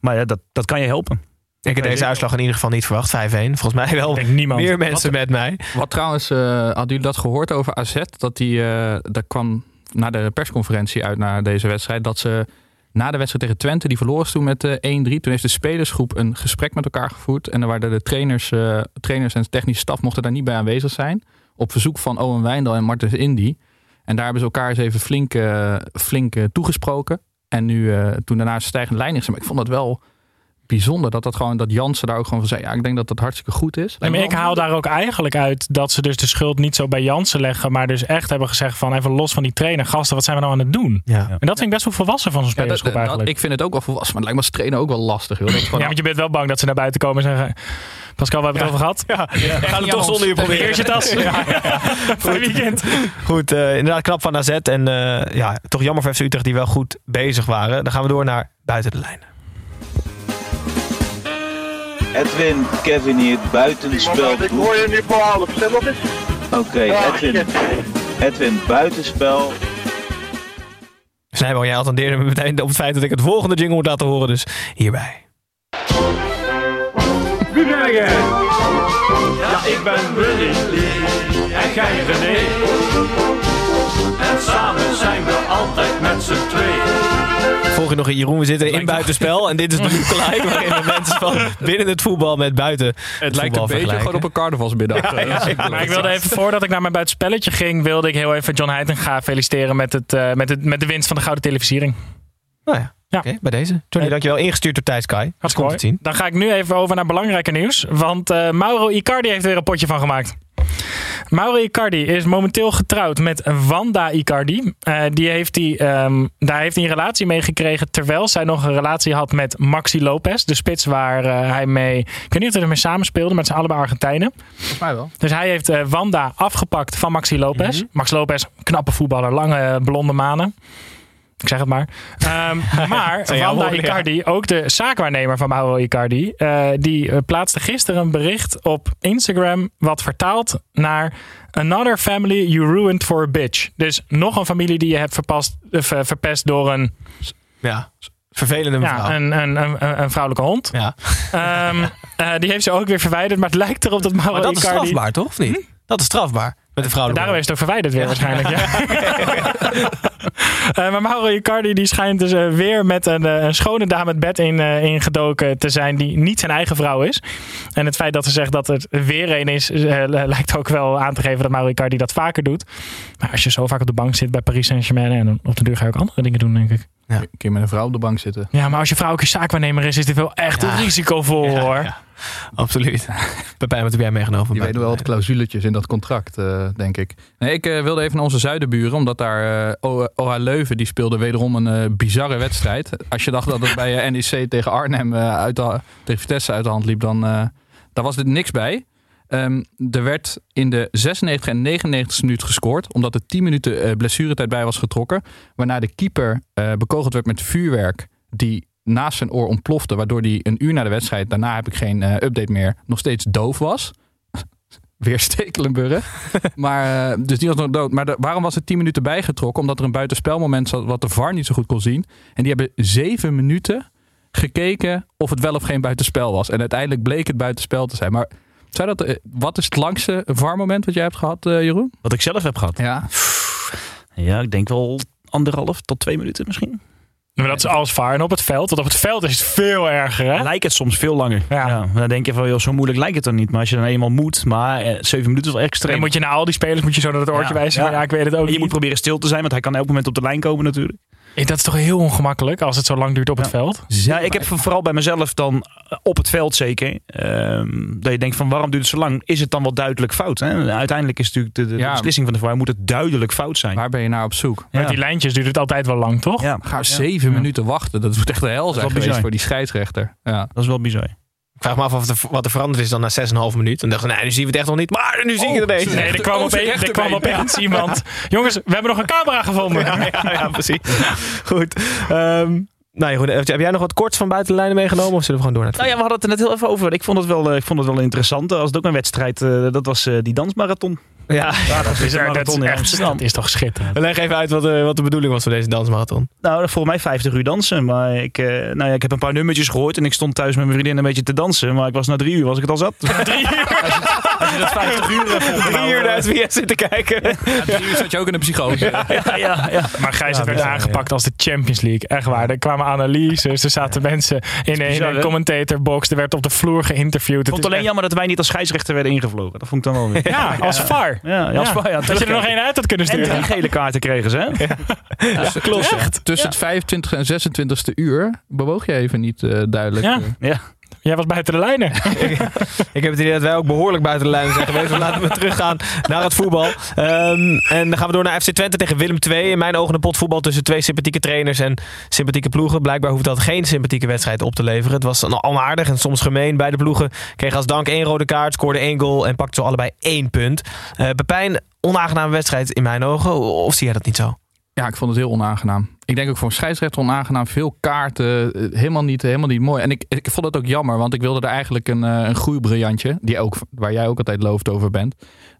Maar ja, dat, dat kan je helpen. Ik heb deze uitslag in ieder geval niet verwacht. 5-1. Volgens mij wel niemand. meer mensen met mij. Wat trouwens, eh hadden jullie dat gehoord over AZ? Dat die, eh daar kwam na de persconferentie uit naar deze wedstrijd. Dat ze na de wedstrijd tegen Twente, die verloren toen met eh 1-3. Toen heeft de spelersgroep een gesprek met elkaar gevoerd. En dan waren de trainers, trainers en technische staf mochten daar niet bij aanwezig zijn. Op verzoek van Owen Wijndal en Martens Indy. En daar hebben ze elkaar eens even flink, flink toegesproken. En nu, toen daarna stijgende lijn is. Maar ik vond dat wel bijzonder dat, dat, gewoon, dat Jansen daar ook gewoon van zei. Ja, ik denk dat dat hartstikke goed is. Nee, maar ik haal daar ook eigenlijk uit dat ze dus de schuld niet zo bij Jansen leggen. Maar dus echt hebben gezegd van even los van die trainer. Gasten, wat zijn we nou aan het doen? Ja. En dat vind ik best wel volwassen van zo'n Ja, dat- spelersgroep dat- eigenlijk. ik vind het ook wel volwassen, maar het lijkt me als trainer ook wel lastig. Joh. Dat is gewoon, ja, want je bent wel bang dat ze naar buiten komen en zeggen... Pascal, we hebben het over gehad. Ja, We gaan het toch zonder je proberen. Here's je tas. Voor het weekend. Goed, eh, inderdaad knap van AZ. En eh, ja, toch jammer voor FC Utrecht die wel goed bezig waren. Dan gaan we door naar buiten de lijn. Edwin, Kevin hier, buitenspel. Ik hoor je nu voor half, stem op eens. Oké, Edwin. Edwin, buitenspel. Snijboom, jij attendeerde me meteen op het feit dat ik het volgende jingle moet laten horen. Dus hierbij. Wie ben jij? Ja, ik ben Willy en jij René. Zijn we altijd met z'n tweeën. Volg je nog in Jeroen, we zitten in buitenspel. En dit is de lookalike waarin we mensen van binnen het voetbal met buiten het lijkt voetbal een beetje gewoon op een carnavalsmiddag. Maar ik wilde even, voordat ik naar mijn buitenspelletje ging, wilde ik heel even John Heitinga feliciteren met, het, eh, met, het, met de winst van de Gouden Televisiering. Nou ja, Ja. oké, bij deze. Johnny, dankjewel. Ingestuurd door Thijs Kai. Dat Hartstikke komt mooi. het zien. Dan ga ik nu even over naar belangrijker nieuws. Want eh, Mauro Icardi heeft er een potje van gemaakt. Mauro Icardi is momenteel getrouwd met Wanda Icardi. Eh, die heeft hij, ehm, daar heeft hij een relatie mee gekregen terwijl zij nog een relatie had met Maxi Lopez. De spits waar eh, hij mee... Ik weet niet of hij ermee samenspeelde, maar het zijn allebei Argentijnen. Volgens mij wel. Dus hij heeft eh, Wanda afgepakt van Maxi Lopez. Mhm. Max Lopez, knappe voetballer, lange blonde manen. Ik zeg het maar. Ehm, maar Wanda ja. Icardi, ook de zaakwaarnemer van Mauro Icardi, eh, die eh, plaatste gisteren een bericht op Instagram wat vertaalt naar Another family you ruined for a bitch. Dus nog een familie die je hebt verpast, eh, ver- verpest door een, Ja, vervelende mevrouw. ja, een, een, een, een vrouwelijke hond. Ja. Ehm, eh, die heeft ze ook weer verwijderd, maar het lijkt erop dat Mauro Maar dat is Icardi... strafbaar, toch? Of niet? Dat is strafbaar. Met de vrouwelijke Daarom is het ook verwijderd weer waarschijnlijk. Ja. Eh, maar Mauro Icardi die schijnt dus eh, weer met een, eh, een schone dame het bed in, eh, ingedoken te zijn die niet zijn eigen vrouw is. En het feit dat ze zegt dat het weer een is, lijkt ook wel aan te geven dat Mauro Icardi dat vaker doet. Maar als je zo vaak op de bank zit bij Paris Saint-Germain en op de deur ga je ook andere dingen doen, denk ik. Een keer met een vrouw op de bank zitten. Ja, maar als je vrouw ook je zaakwaarnemer is, is dit wel echt risicovol hoor. Absoluut. Pepijn, wat heb jij meegenomen? Die weten wel wat clausuletjes in dat contract, eh, denk ik. Nee, ik wilde even naar onze zuidenburen, omdat daar uh, OH Leuven die speelde wederom een eh, bizarre wedstrijd. Als je dacht dat het bij eh, NEC tegen Arnhem eh, uit de, tegen Vitesse uit de hand liep, dan daar was er niks bij. Ehm, er werd in de 96 en 99 minuut gescoord, omdat er 10 minuten blessuretijd bij was getrokken. Waarna de keeper bekogeld werd met vuurwerk die naast zijn oor ontplofte, waardoor hij een uur na de wedstrijd, daarna heb ik geen update meer, nog steeds doof was. Weer Stekelenburg. maar, eh, dus die was nog dood. Maar de- waarom was er 10 minuten bijgetrokken? Omdat er een buitenspelmoment zat wat de VAR niet zo goed kon zien. En die hebben zeven minuten gekeken of het wel of geen buitenspel was. En uiteindelijk bleek het buitenspel te zijn. Maar zou dat, eh, wat is het langste VAR-moment wat jij hebt gehad, eh, Jeroen? Wat ik zelf heb gehad? Ja. Ja, ik denk wel anderhalf tot twee minuten misschien. Maar dat is als VAR en op het veld. Want op het veld is het veel erger hè? Lijkt het soms veel langer. Ja. Ja. dan denk je van, joh, zo moeilijk lijkt het dan niet. Maar als je dan eenmaal moet, maar eh, zeven minuten is wel extreem. Dan moet je naar al die spelers moet je zo naar het oortje Ja, wijzen. ja. Ja, ik weet het ook En je niet. moet proberen stil te zijn, want hij kan elk moment op de lijn komen natuurlijk. Eh, Dat is toch heel ongemakkelijk als het zo lang duurt op het veld? Ja, ik heb vooral bij mezelf dan eh, op het veld zeker. ehm, dat je denkt van waarom duurt het zo lang? Is het dan wel duidelijk fout? Hè? Uiteindelijk is natuurlijk de, de, Ja. beslissing van de VAR moet het duidelijk fout zijn. Waar ben je naar op zoek? Met die lijntjes duurt het altijd wel lang, toch? Ja, Ga zeven minuten wachten. Dat moet echt de hel zijn wel geweest bizar. voor die scheidsrechter. Ja. dat is wel bizar. Ik vraag me af of wat er veranderd is dan na 6,5 minuut. En dacht ik, nee, nu zien we het echt nog niet. Maar nu zie ik het ineens. Nee, er kwam, Oh, opeens, er kwam opeens iemand. Jongens, we hebben nog een camera gevonden. Ja, ja, ja, precies. goed. Ehm, nou ja, goed. Heb jij nog wat korts van buiten de lijnen meegenomen? Of zullen we gewoon door naar het Nou ja, we hadden het er net heel even over. Ik vond het wel, eh, ik vond het wel interessant. Als het ook een wedstrijd, eh, dat was eh, die dansmarathon. Ja, Ja, dat is dat, is echt, dat is toch schitterend. leg even uit wat, de- wat de bedoeling was van deze dansmarathon. Nou, volgens mij 50 uur dansen. Maar ik, eh, nou ja, ik heb een paar nummertjes gehoord. En ik stond thuis met mijn vriendin een beetje te dansen. Maar ik was na drie uur was ik het al zat. drie uur? Als je dat 50 uur hebt Drie volgehouden. uur naar het zitten kijken. Ja, drie uur zat je ook in de psychose. Ja, ja, ja. Maar Gijs, werd bizar, aangepakt als de Champions League. Echt waar. Er kwamen analyses. Er zaten mensen in een, commentatorbox. Er werd op de vloer geïnterviewd. Ik Het vond alleen echt- jammer dat wij niet als scheidsrechter werden ingevlogen. Dat vond ik dan wel weer. Ja, als VAR. Ja, als. VAR, ja, dat je er nog één uit had kunnen En drie sturen. gele kaarten kregen ze, hè? Ja, klopt. Tussen het 25 en 26e uur bewoog je even niet eh, duidelijk. Ja. Ja. Jij was buiten de lijnen. Ik heb het idee dat wij ook behoorlijk buiten de lijn zijn geweest. Maar laten we teruggaan naar het voetbal. Ehm, en dan gaan we door naar FC Twente tegen Willem II. In mijn ogen een potvoetbal tussen twee sympathieke trainers en sympathieke ploegen. Blijkbaar hoeft dat geen sympathieke wedstrijd op te leveren. Het was al aardig en soms gemeen. Beide ploegen kregen als dank één rode kaart, scoorden één goal en pakten zo allebei één punt. Eh Pepijn, onaangename wedstrijd in mijn ogen. Of zie jij dat niet zo? Ja, ik vond het heel onaangenaam. Ik denk ook voor een scheidsrechter onaangenaam. Veel kaarten, eh, helemaal niet, helemaal niet mooi. En ik, ik vond het ook jammer, want ik wilde er eigenlijk een, eh, een groeibriljantje, die ook, waar jij ook altijd loofd over bent,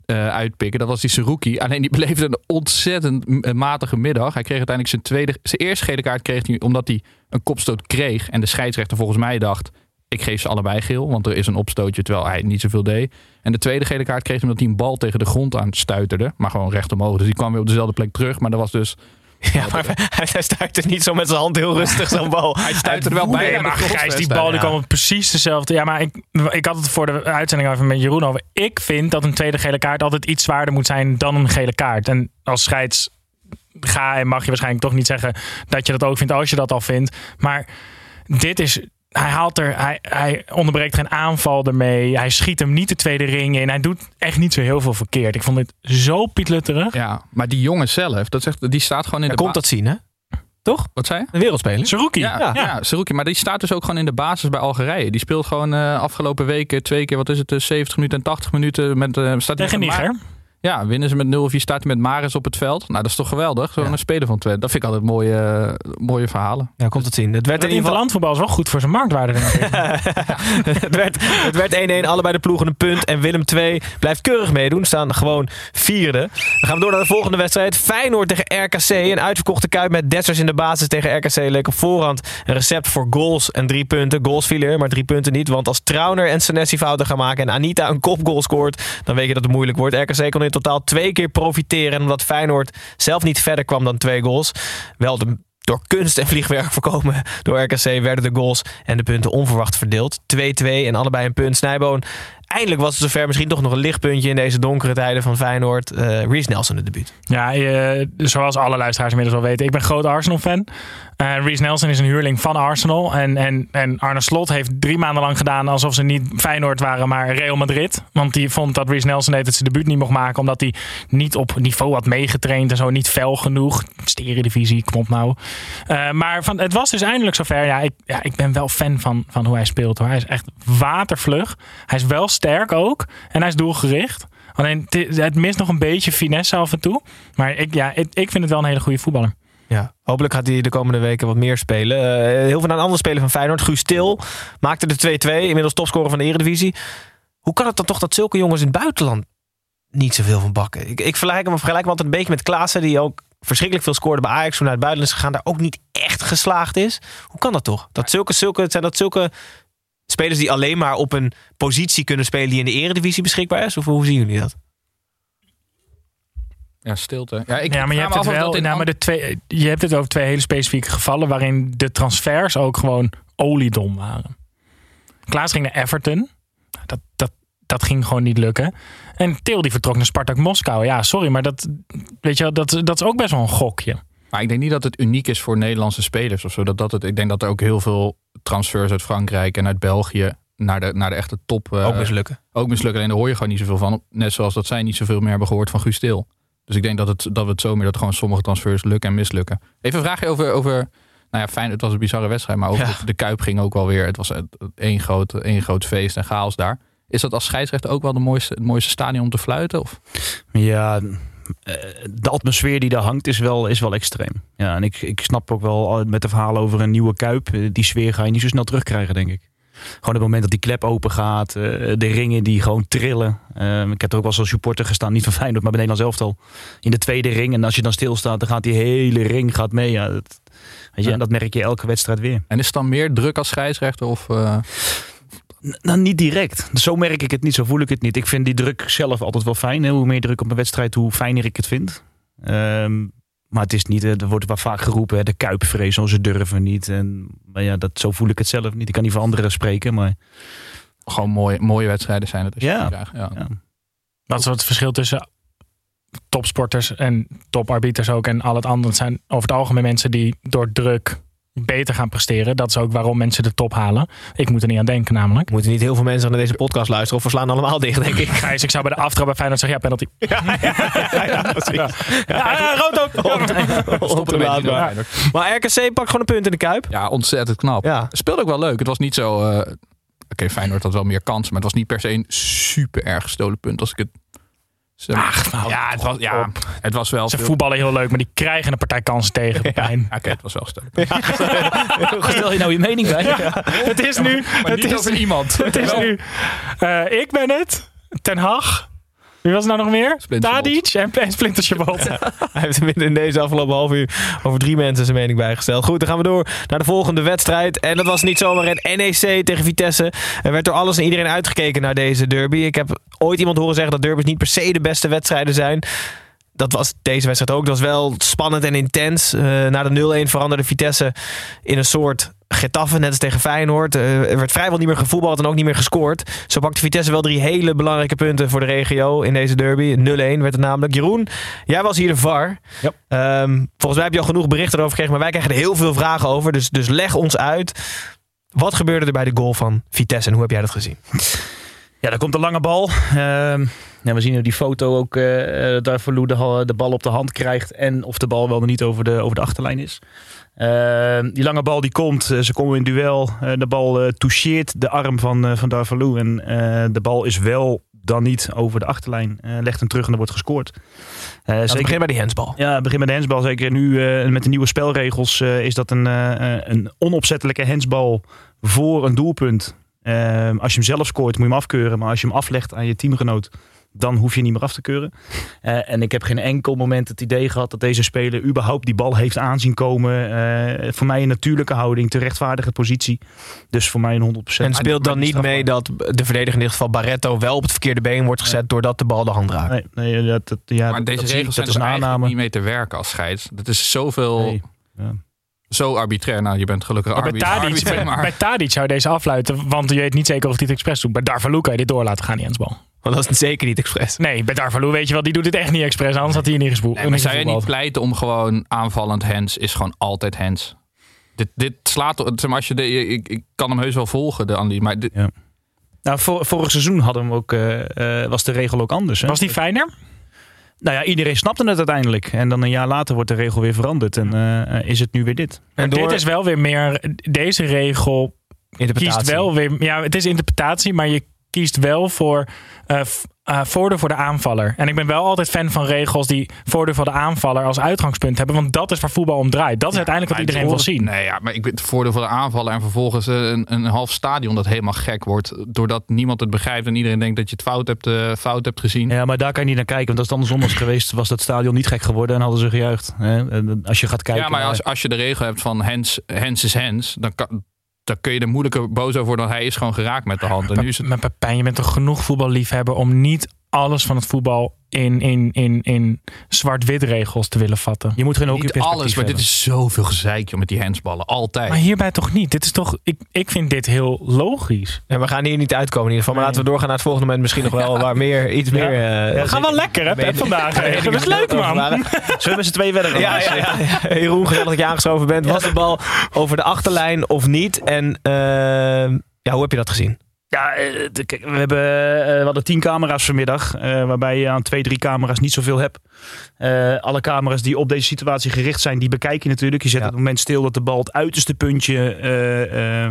eh, uitpikken. Dat was die Seruki. Alleen die beleefde een ontzettend matige middag. Hij kreeg uiteindelijk zijn tweede, zijn eerste gele kaart kreeg hij omdat hij een kopstoot kreeg. En de scheidsrechter volgens mij dacht, ik geef ze allebei geel, want er is een opstootje terwijl hij niet zoveel deed. En de tweede gele kaart kreeg hij omdat hij een bal tegen de grond aan stuiterde. Maar gewoon recht omhoog. Dus die kwam weer op dezelfde plek terug. Maar dat was dus Ja, maar hij, stuitte niet zo met zijn hand heel rustig zo'n bal. Hij stuitte er wel bij. Nee, maar Gijs, die bal die ja. kwam op precies dezelfde. Ja, maar ik, ik had het voor de uitzending even met Jeroen over. Ik vind dat een tweede gele kaart altijd iets zwaarder moet zijn dan een gele kaart. En als scheids ga en mag je waarschijnlijk toch niet zeggen dat je dat ook vindt als je dat al vindt. Maar dit is. Hij haalt er, hij, hij onderbreekt geen aanval ermee. Hij schiet hem niet de tweede ring in. Hij doet echt niet zo heel veel verkeerd. Ik vond dit zo pietlutterig. Ja, maar die jongen zelf, dat zegt, die staat gewoon in Hij de komt dat zien, hè? Toch? Wat zei je? Een wereldspeler. Saruki. Ja, Ja. ja. Saruki. Maar die staat dus ook gewoon in de basis bij Algerije. Die speelt gewoon eh, afgelopen weken twee keer, wat is het, eh, 70 minuten en 80 minuten. Met, eh staat Tegen Niger. Ja, winnen ze met 0-4, staat hij met Maris op het veld. Nou, dat is toch geweldig. Zo'n Ja. speler van Twente. Dat vind ik altijd mooie, mooie verhalen. Ja, komt het zien. Het werd in ieder geval interlandvoetbal is wel goed voor zijn marktwaarde. denk ik. het werd het werd 1-1, allebei de ploegen een punt. En Willem II blijft keurig meedoen, staan gewoon vierde. Dan gaan we door naar de volgende wedstrijd. Feyenoord tegen RKC. Een uitverkochte kuip met Dessers in de basis tegen RKC. Leek op voorhand een recept voor goals en drie punten. Goals vielen er, maar drie punten niet. Want als Trauner en Senesi fouten gaan maken en Anita een kopgoal scoort, dan weet je dat het moeilijk wordt. RKC kon in totaal twee keer profiteren. En omdat Feyenoord zelf niet verder kwam dan twee goals, wel door kunst en vliegwerk voorkomen door RKC werden de goals en de punten onverwacht verdeeld. 2-2 en allebei een punt. Snijboon, eindelijk was het zover. Misschien toch nog een lichtpuntje in deze donkere tijden van Feyenoord. Uh, Reece Nelson de debuut. Ja, uh, zoals alle luisteraars inmiddels wel weten. Ik ben groot Arsenal-fan. Uh, Nelson is een huurling van Arsenal. En, en, en Arne Slot heeft drie maanden lang gedaan alsof ze niet Feyenoord waren, maar Real Madrid. Want die vond dat Reece Nelson het zijn debuut niet mocht maken. Omdat hij niet op niveau had meegetraind en zo. Niet fel genoeg. Steredivisie, kom op nou. Uh, maar van, het was dus eindelijk zover. Ja, ik, ja, ik ben wel fan van, van hoe hij speelt. Hoor. Hij is echt watervlug. Hij is wel sterk ook. En hij is doelgericht. Alleen het mist nog een beetje finesse af en toe. Maar ik, ja, ik, ik vind het wel een hele goede voetballer. Ja, hopelijk gaat hij de komende weken wat meer spelen. Uh, heel veel aan andere spelen van Feyenoord. Guus Stil maakte de 2-2. Inmiddels topscorer van de Eredivisie. Hoe kan het dan toch dat zulke jongens in het buitenland niet zoveel van bakken? Ik, ik vergelijk hem, vergelijk hem altijd een beetje met Klaassen. Die ook verschrikkelijk veel scoorde bij Ajax. Toen naar het buitenland is gegaan. Daar ook niet echt geslaagd is. Hoe kan dat toch? Dat zulke, zulke, zijn dat zulke spelers die alleen maar op een positie kunnen spelen die in de eredivisie beschikbaar is? Of hoe zien jullie dat? Ja, stilte. Ja, ik ja maar je hebt het wel. Nou, maar de twee, je hebt het over twee hele specifieke gevallen waarin de transfers ook gewoon oliedom waren. Klaas ging naar Everton. Dat, dat, dat ging gewoon niet lukken. En Til die vertrok naar Spartak Moskou. Ja, sorry, maar dat, weet je, dat, dat is ook best wel een gokje. Maar ik denk niet dat het uniek is voor Nederlandse spelers of zo. Dat, dat het, ik denk dat er ook heel veel transfers uit Frankrijk en uit België naar de, naar de echte top. Uh, ook mislukken. Ook mislukken. En daar hoor je gewoon niet zoveel van. Net zoals dat zij niet zoveel meer hebben gehoord van Guus Til. Dus ik denk dat, het, dat we het zo meer dat gewoon sommige transfers lukken en mislukken. Even een vraagje over, over nou ja, fijn, het was een bizarre wedstrijd, maar over de Kuip ging ook wel weer. Het was één groot, één groot feest en chaos daar. Is dat als scheidsrechter ook wel de mooiste, het mooiste stadion om te fluiten? Of? Ja, eh, de atmosfeer die daar hangt is wel, is wel extreem. Ja, en ik, ik snap ook wel met de verhalen over een nieuwe Kuip. Eh, die sfeer ga je niet zo snel terugkrijgen, denk ik. Gewoon het moment dat die klep open gaat. Eh, de ringen die gewoon trillen. Ehm, ik heb er ook wel zo'n supporter gestaan. Niet van Feyenoord, maar bij Nederland zelf al. In de tweede ring. En als je dan stilstaat, dan gaat die hele ring gaat mee. Ja, dat, weet je, En dat merk je elke wedstrijd weer. En is het dan meer druk als scheidsrechter? Of, uh... Nou, niet direct. Zo merk ik het niet, zo voel ik het niet. Ik vind die druk zelf altijd wel fijn. Hè? Hoe meer druk op een wedstrijd, hoe fijner ik het vind. Um, maar het is niet, er wordt wel vaak geroepen, de kuipvrees, ze durven niet. En, maar ja, dat, zo voel ik het zelf niet. Ik kan niet voor anderen spreken, maar... Gewoon mooie, mooie wedstrijden zijn het. Ja. ja. ja. Wat is het verschil tussen topsporters en toparbiters ook en al het andere? zijn over het algemeen mensen die door druk beter gaan presteren. Dat is ook waarom mensen de top halen. Ik moet er niet aan denken namelijk. Moeten niet heel veel mensen naar deze podcast luisteren of we slaan allemaal dicht, denk ik. Gijs, ik zou bij de aftrap bij Feyenoord zeggen, ja, penalty. Ja, ja, ja, ja, ja rood ook. Maar RKC pakt gewoon een punt in de Kuip. Ja, ontzettend knap. Ja. Speelde ook wel leuk. Het was niet zo... Uh, Oké, okay, Feyenoord had wel meer kans, maar het was niet per se een super erg gestolen punt als ik het Ach, nou, ja, het was, ja, het was wel. Ze voetballen heel leuk, maar die krijgen een partij kansen tegen. Ja, Oké, het was wel sterk. Stel je nou je mening bij? Het is nu. Maar het is over iemand. Het is nu. Uh, ik ben het. Ten Hag. Wie was het nou nog meer? Tadic en, Splinter Chabot. Hij heeft in deze afgelopen half uur over drie mensen zijn mening bijgesteld. Goed, dan gaan we door naar de volgende wedstrijd. En dat was niet zomaar een NEC tegen Vitesse. Er werd door alles en iedereen uitgekeken naar deze derby. Ik heb ooit iemand horen zeggen dat derby's niet per se de beste wedstrijden zijn. Dat was deze wedstrijd ook. Dat was wel spannend en intens. Uh, na de 0-1 veranderde Vitesse in een soort Getafe, net als tegen Feyenoord. Uh, er werd vrijwel niet meer gevoetbald en ook niet meer gescoord. Zo pakte Vitesse wel drie hele belangrijke punten voor de regio in deze derby. 0-1 werd het namelijk. Jeroen, jij was hier de VAR. Ja. Um, volgens mij heb je al genoeg berichten erover gekregen, maar wij krijgen er heel veel vragen over. Dus, dus leg ons uit. Wat gebeurde er bij de goal van Vitesse en hoe heb jij dat gezien? Ja, daar komt een lange bal. Uh, ja, we zien op die foto ook uh, daar Verloe de, de bal op de hand krijgt. En of de bal wel niet over de, over de achterlijn is. Uh, die lange bal die komt, eh, ze komen in duel. Uh, de bal uh, toucheert de arm van, van Darvalu. En de bal is wel dan niet over de achterlijn. legt hem terug en er wordt gescoord. Uh, zeker bij die hensbal. Ja, begin bij de hensbal. Zeker nu met de nieuwe spelregels is dat een, een onopzettelijke hensbal voor een doelpunt. Ehm, als je hem zelf scoort moet je hem afkeuren. Maar als je hem aflegt aan je teamgenoot dan hoef je niet meer af te keuren. Eh, en ik heb geen enkel moment het idee gehad dat deze speler überhaupt die bal heeft aanzien komen. Eh, voor mij een natuurlijke houding, te rechtvaardige positie. Dus voor mij een 100%. En speelt dan niet mee dat de verdediger in dit geval Barretto wel op het verkeerde been wordt gezet doordat de bal de hand raakt? Nee, nee dat, dat, ja, maar deze dat zie- regels dat zijn is er een aanname. niet mee te werken als scheids. Dat is zoveel... Nee, ja. Zo arbitrair. Nou, je bent gelukkig Maar bij arbi- Tadic, arbiter, bij, maar... bij Tadic zou je deze afluiten, want je weet niet zeker of hij het expres doet. Bij Darvalu kan je dit door laten gaan, die handsbal. Want dat is zeker niet expres. Nee, bij Darvalu weet je wel, die doet het echt niet expres, anders had hij hier niet gespoeld. Nee, maar zou je niet pleiten om gewoon aanvallend hands is gewoon altijd hands? Dit, dit slaat... zeg maar, Als je de, ik, ik kan hem heus wel volgen, de analyse. Maar dit, Nou, vor- vorig seizoen hadden we hem ook, eh, eh, was de regel ook anders. Hè? Was die fijner? Nou ja, iedereen snapte het uiteindelijk. En dan een jaar later wordt de regel weer veranderd. En eh, is het nu weer dit. Maar dit is wel weer meer, deze regel kiest wel weer, ja, het is interpretatie, maar je kiest wel voor eh, eh, voordeel voor de aanvaller. En ik ben wel altijd fan van regels die voordeel voor de aanvaller als uitgangspunt hebben, want dat is waar voetbal om draait. Dat is uiteindelijk wat iedereen wil zien. Nee, ja, maar ik ben het voordeel voor de aanvallen en vervolgens eh, een, een half stadion dat helemaal gek wordt. Doordat niemand het begrijpt en iedereen denkt dat je het fout hebt, fout hebt gezien. Ja, maar daar kan je niet naar kijken. Want als het andersom was geweest, was dat stadion niet gek geworden en hadden ze gejuicht. Hè? En Als je gaat kijken. ja, maar als, als je de regel hebt van hands, hands is hands, dan, kan, dan kun je er moeilijker boos over worden. dan Hij is gewoon geraakt met de hand. En nu is het Met Pepijn, je bent toch genoeg voetballiefhebber om niet alles van het voetbal in, in, in, in zwart-wit regels te willen vatten. Je moet geen niet alles, maar dit is zoveel gezeik joh, met die handsballen. Altijd. Maar hierbij toch niet? Dit is toch, ik, ik vind dit heel logisch. Ja, we gaan hier niet uitkomen in ieder geval. Maar laten we doorgaan naar het volgende moment. Misschien nog wel waar meer, iets meer... eh, we gaan wel lekker, hè, Pep, vandaag. Dat is leuk, man. Zullen we met z'n twee verder gaan? Ja, ja, ja. Jeroen, gezellig dat je aangeschoven bent. Was de bal over de achterlijn of niet? En eh, ja, hoe heb je dat gezien? Ja, eh, we, hebben, eh, we hadden tien camera's vanmiddag. eh, waarbij je aan twee, drie camera's niet zoveel hebt. Alle camera's die op deze situatie gericht zijn, die bekijk je natuurlijk. Je zet op het moment stil dat de bal het uiterste puntje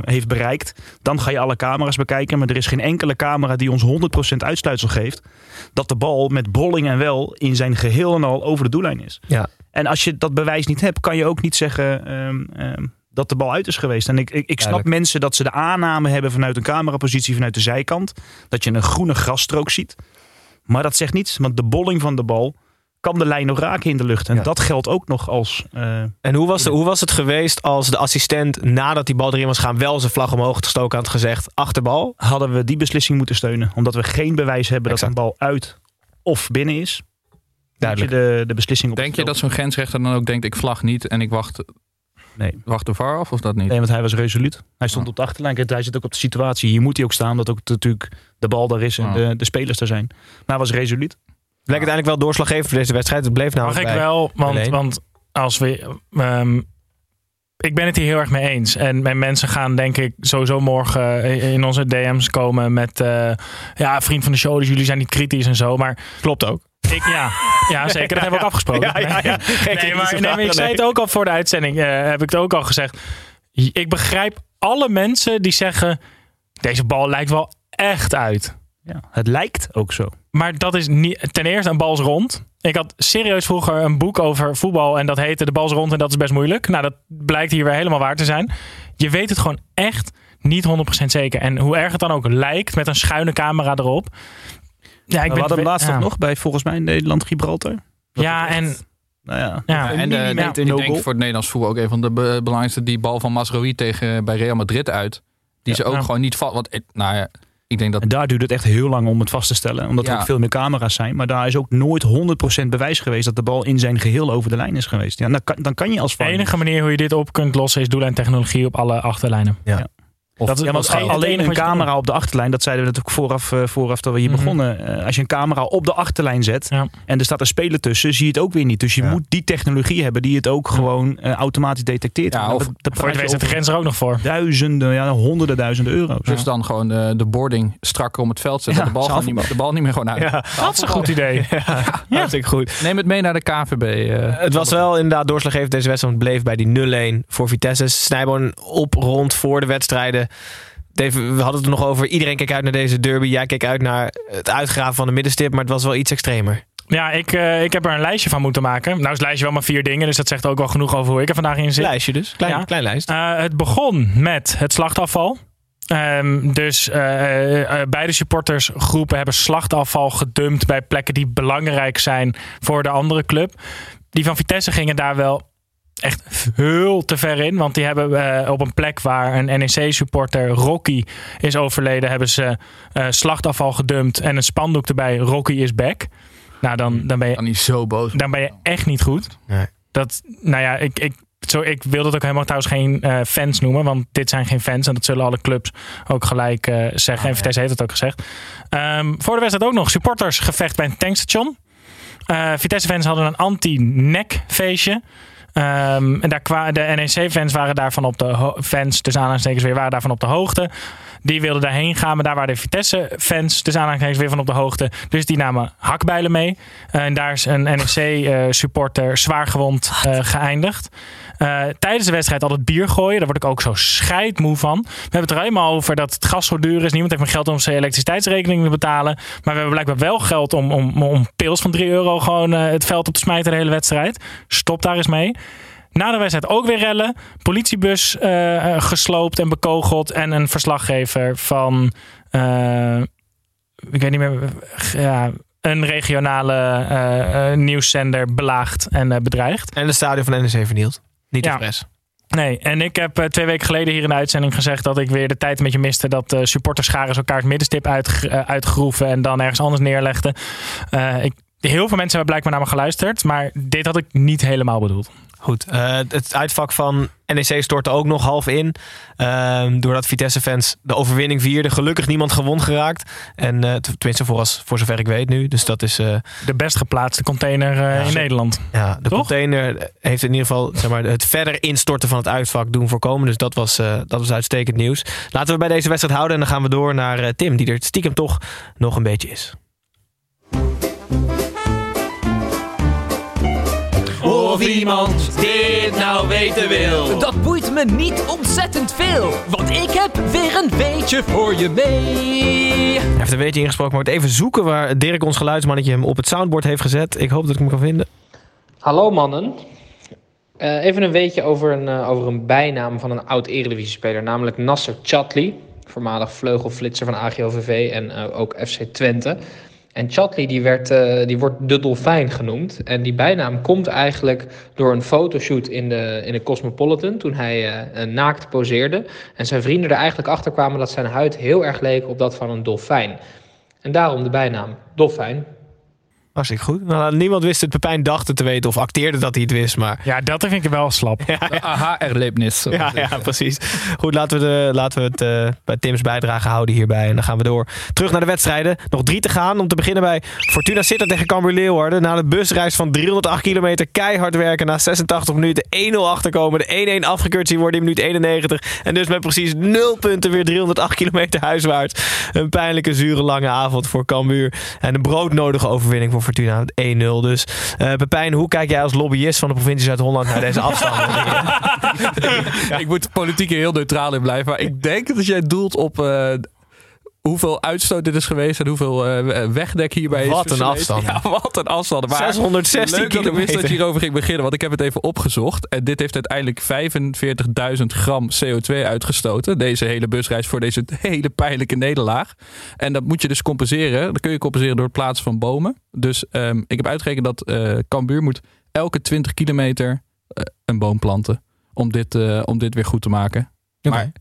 heeft bereikt. Dan ga je alle camera's bekijken. Maar er is geen enkele camera die ons 100% uitsluitsel geeft. Dat de bal met bolling en wel in zijn geheel en al over de doellijn is. Ja. En als je dat bewijs niet hebt, kan je ook niet zeggen ehm, ehm, dat de bal uit is geweest. En ik, ik, ik snap Duidelijk. mensen dat ze de aanname hebben vanuit een camerapositie vanuit de zijkant. Dat je een groene grasstrook ziet. Maar dat zegt niets, want de bolling van de bal kan de lijn nog raken in de lucht. En dat geldt ook nog als... eh, En hoe was, de, hoe was het geweest als de assistent nadat die bal erin was gaan wel zijn vlag omhoog gestoken had gezegd achterbal? hadden we die beslissing moeten steunen. Omdat we geen bewijs hebben dat een bal uit of binnen is. Duidelijk. Je de, de beslissing op Denk je dat zo'n grensrechter dan ook denkt, ik vlag niet en ik wacht, Nee. wacht de VAR af of dat niet? Nee, want hij was resoluut. Hij stond op de achterlijn. Kijk, Hij zit ook op de situatie. Hier moet hij ook staan, omdat ook natuurlijk de bal daar is en Ja. de, de spelers er zijn. Maar hij was resoluut. Bleek uiteindelijk wel doorslaggevend voor deze wedstrijd. Het bleef Mag namelijk ik bij wel, want, 0-1. want als we. ehm, ik ben het hier heel erg mee eens. En mijn mensen gaan denk ik sowieso morgen eh, in onze DM's komen met... eh, ja, vriend van de show, dus jullie zijn niet kritisch en zo. Maar Klopt ook. Ik, ja, ja, zeker. Dat hebben we ook afgesproken. Ja, ja, ja. Geen Nee, maar, nee, maar ik zei het ook al voor de uitzending. eh, heb ik het ook al gezegd. Ik begrijp alle mensen die zeggen... Deze bal lijkt wel echt uit. Ja, het lijkt ook zo. Maar dat is niet. Ten eerste, een bal is rond. Ik had serieus vroeger een boek over voetbal en dat heette De bal is rond en dat is best moeilijk. Nou, dat blijkt hier weer helemaal waar te zijn. Je weet het gewoon echt niet 100% zeker. En hoe erg het dan ook lijkt met een schuine camera erop. Ja, ik we ben hadden hem laatst ja. nog bij volgens mij Nederland-Gibraltar. Ja, en Nou ja, en de, millimeter ik no denk voor het Nederlands voetbal ook een van de be- belangrijkste. Die bal van Masrowi tegen bij Real Madrid uit. Die ze ook gewoon niet valt. Want ik- nou ja, ik denk dat En daar duurt het echt heel lang om het vast te stellen. Omdat er ook veel meer camera's zijn. Maar daar is ook nooit 100% bewijs geweest dat de bal in zijn geheel over de lijn is geweest. Ja, dan, kan, dan kan je als de enige manier hoe je dit op kunt lossen is doellijntechnologie op alle achterlijnen. Ja. Of- dat is, Ja, alleen een camera op de achterlijn, dat zeiden we natuurlijk vooraf, eh, vooraf dat we hier Mhm. begonnen. Eh, als je een camera op de achterlijn zet Ja. en er staat een speler tussen, zie je het ook weer niet. Dus je Ja. moet die technologie hebben die het ook gewoon eh, automatisch detecteert. Ja, of- dat- Voor je weet de grens er ook nog voor. Duizenden, ja, honderden duizenden euro's. Dus dan gewoon de, de boarding strakker om het veld zetten. Ja, de, bal zelf- niet, meer- de bal niet meer gewoon uit. Ja, Dat is een goed idee. hartstikke goed. Neem het mee naar de KVB. eh. Het was wel inderdaad doorslaggevend deze wedstrijd. want Het bleef bij die 0-1 voor Vitesse. Snijboon op rond voor de wedstrijden. Dave, we hadden het er nog over. Iedereen keek uit naar deze derby. Jij keek uit naar het uitgraven van de middenstip. Maar het was wel iets extremer. Ja, ik, eh, ik heb er een lijstje van moeten maken. Nou is het lijstje wel maar vier dingen, dus dat zegt ook wel genoeg over hoe ik er vandaag in zit. Lijstje dus. Klein, Ja. klein lijst. Eh, het begon met het slachtafval. Ehm, dus eh, beide supportersgroepen hebben slachtafval gedumpt bij plekken die belangrijk zijn voor de andere club. Die van Vitesse gingen daar wel echt veel te ver in. Want die hebben eh, op een plek waar een NEC-supporter, Rocky, is overleden, hebben ze eh, slachtafval gedumpt en een spandoek erbij, Rocky is back. Nou, dan, dan ben je... Dan niet zo boos. Dan ben je echt niet goed. Nee. Dat, nou ja, ik, ik, zo, ik wil dat ook helemaal trouwens geen eh, fans noemen. Want dit zijn geen fans. En dat zullen alle clubs ook gelijk eh, zeggen. en Vitesse heeft het ook gezegd. Ehm, voor de wedstrijd ook nog supportersgevecht bij een tankstation. Eh, Vitesse-fans hadden een anti-nek feestje. Ehm, en daar de NEC-fans waren daarvan op de fans, dus aanhalingstekens weer, waren daarvan op de hoogte. Die wilden daarheen gaan, maar daar waren de Vitesse-fans, dus aanhalingstekens weer van op de hoogte. Dus die namen hakbijlen mee. Eh, en daar is een NEC-supporter zwaargewond eh geëindigd. Eh, tijdens de wedstrijd altijd bier gooien. Daar word ik ook zo scheidmoe van. We hebben het er helemaal over dat het gas zo duur is. Niemand heeft meer geld om zijn elektriciteitsrekening te betalen. Maar we hebben blijkbaar wel geld om, om, om pils van 3 euro gewoon eh, het veld op te smijten de hele wedstrijd. Stop daar eens mee. Na de wedstrijd ook weer rellen. Politiebus eh, gesloopt en bekogeld. En een verslaggever van... ik weet niet meer... Ja, een regionale nieuwszender belaagd en bedreigd. En het stadion van NEC vernield. Niet Ja. expres. Nee, en ik heb eh, twee weken geleden hier in de uitzending gezegd dat ik weer de tijd een beetje miste dat uh, supporterscharen elkaar het middenstip uit, uh, uitgroeven en dan ergens anders neerlegden. Uh, ik, heel veel mensen hebben blijkbaar naar me geluisterd, maar dit had ik niet helemaal bedoeld. Goed, uh, het uitvak van NEC stortte ook nog half in. Uh, doordat Vitesse-fans de overwinning vierden. Gelukkig niemand gewond geraakt. En uh, tenminste voor, als, voor zover ik weet nu. Dus dat is... uh, de best geplaatste container ja, in Nederland. Ja, de Toch? container heeft in ieder geval zeg maar, het verder instorten van het uitvak doen voorkomen. Dus dat was, dat was uitstekend nieuws. Laten we bij deze wedstrijd houden. En dan gaan we door naar Tim. Die er stiekem toch nog een beetje is. Of iemand dit nou weten wil. Dat boeit me niet ontzettend veel, want ik heb weer een weetje voor je mee. Hij heeft een weetje ingesproken, maar moet even zoeken waar Dirk, ons geluidsmannetje, hem op het soundboard heeft gezet. Ik hoop dat ik hem kan vinden. Hallo mannen. Uh, even een weetje over een, uh, over een bijnaam van een oud Eredivisie-speler, namelijk Nasser Chatli. Voormalig vleugelflitser van AGOVV en uh, ook FC Twente. En Chatley die, werd, uh, die wordt de dolfijn genoemd. En die bijnaam komt eigenlijk door een fotoshoot in de, in de Cosmopolitan. Toen hij uh, naakt poseerde. En zijn vrienden er eigenlijk achter kwamen dat zijn huid heel erg leek op dat van een dolfijn. En daarom de bijnaam Dolfijn. Hartstikke goed. Nou, niemand wist het. Pepijn dacht het te weten of acteerde dat hij het wist. Maar... Ja, dat vind ik wel slap. Ja, ja. Aha-erlebnis. Ja, ja, precies. Goed, laten we, de, laten we het uh, bij Tim's bijdrage houden hierbij. En dan gaan we door. Terug naar de wedstrijden. Nog drie te gaan. Om te beginnen bij Fortuna Sittard tegen Cambuur Leeuwarden. Na de busreis van 308 kilometer keihard werken. Na 86 minuten 1-0 achterkomen. De 1-1 afgekeurd zien worden in minuut 91. En dus met precies 0 punten weer 308 kilometer huiswaarts. Een pijnlijke, zure, lange avond voor Cambuur. En een broodnodige overwinning voor Fortuna 1-0. Dus uh, Pepijn, hoe kijk jij als lobbyist van de provincie Zuid-Holland naar deze afstand? ja. Ik moet politiek heel neutraal in blijven. Maar ik denk dat jij doelt op uh, hoeveel uitstoot dit is geweest en hoeveel uh, wegdek hierbij wat is. Wat een afstand. Ja, wat een afstand. Maar 616 leuk kilometer. dat ik wist dat je hierover ging beginnen, want ik heb het even opgezocht. En dit heeft uiteindelijk 45.000 gram CO2 uitgestoten. Deze hele busreis voor deze hele pijnlijke nederlaag. En dat moet je dus compenseren. Dat kun je compenseren door het plaatsen van bomen. Dus um, ik heb uitgerekend dat uh, Cambuur moet elke 20 kilometer uh, een boom planten. Om dit, om dit weer goed te maken. Okay. Maar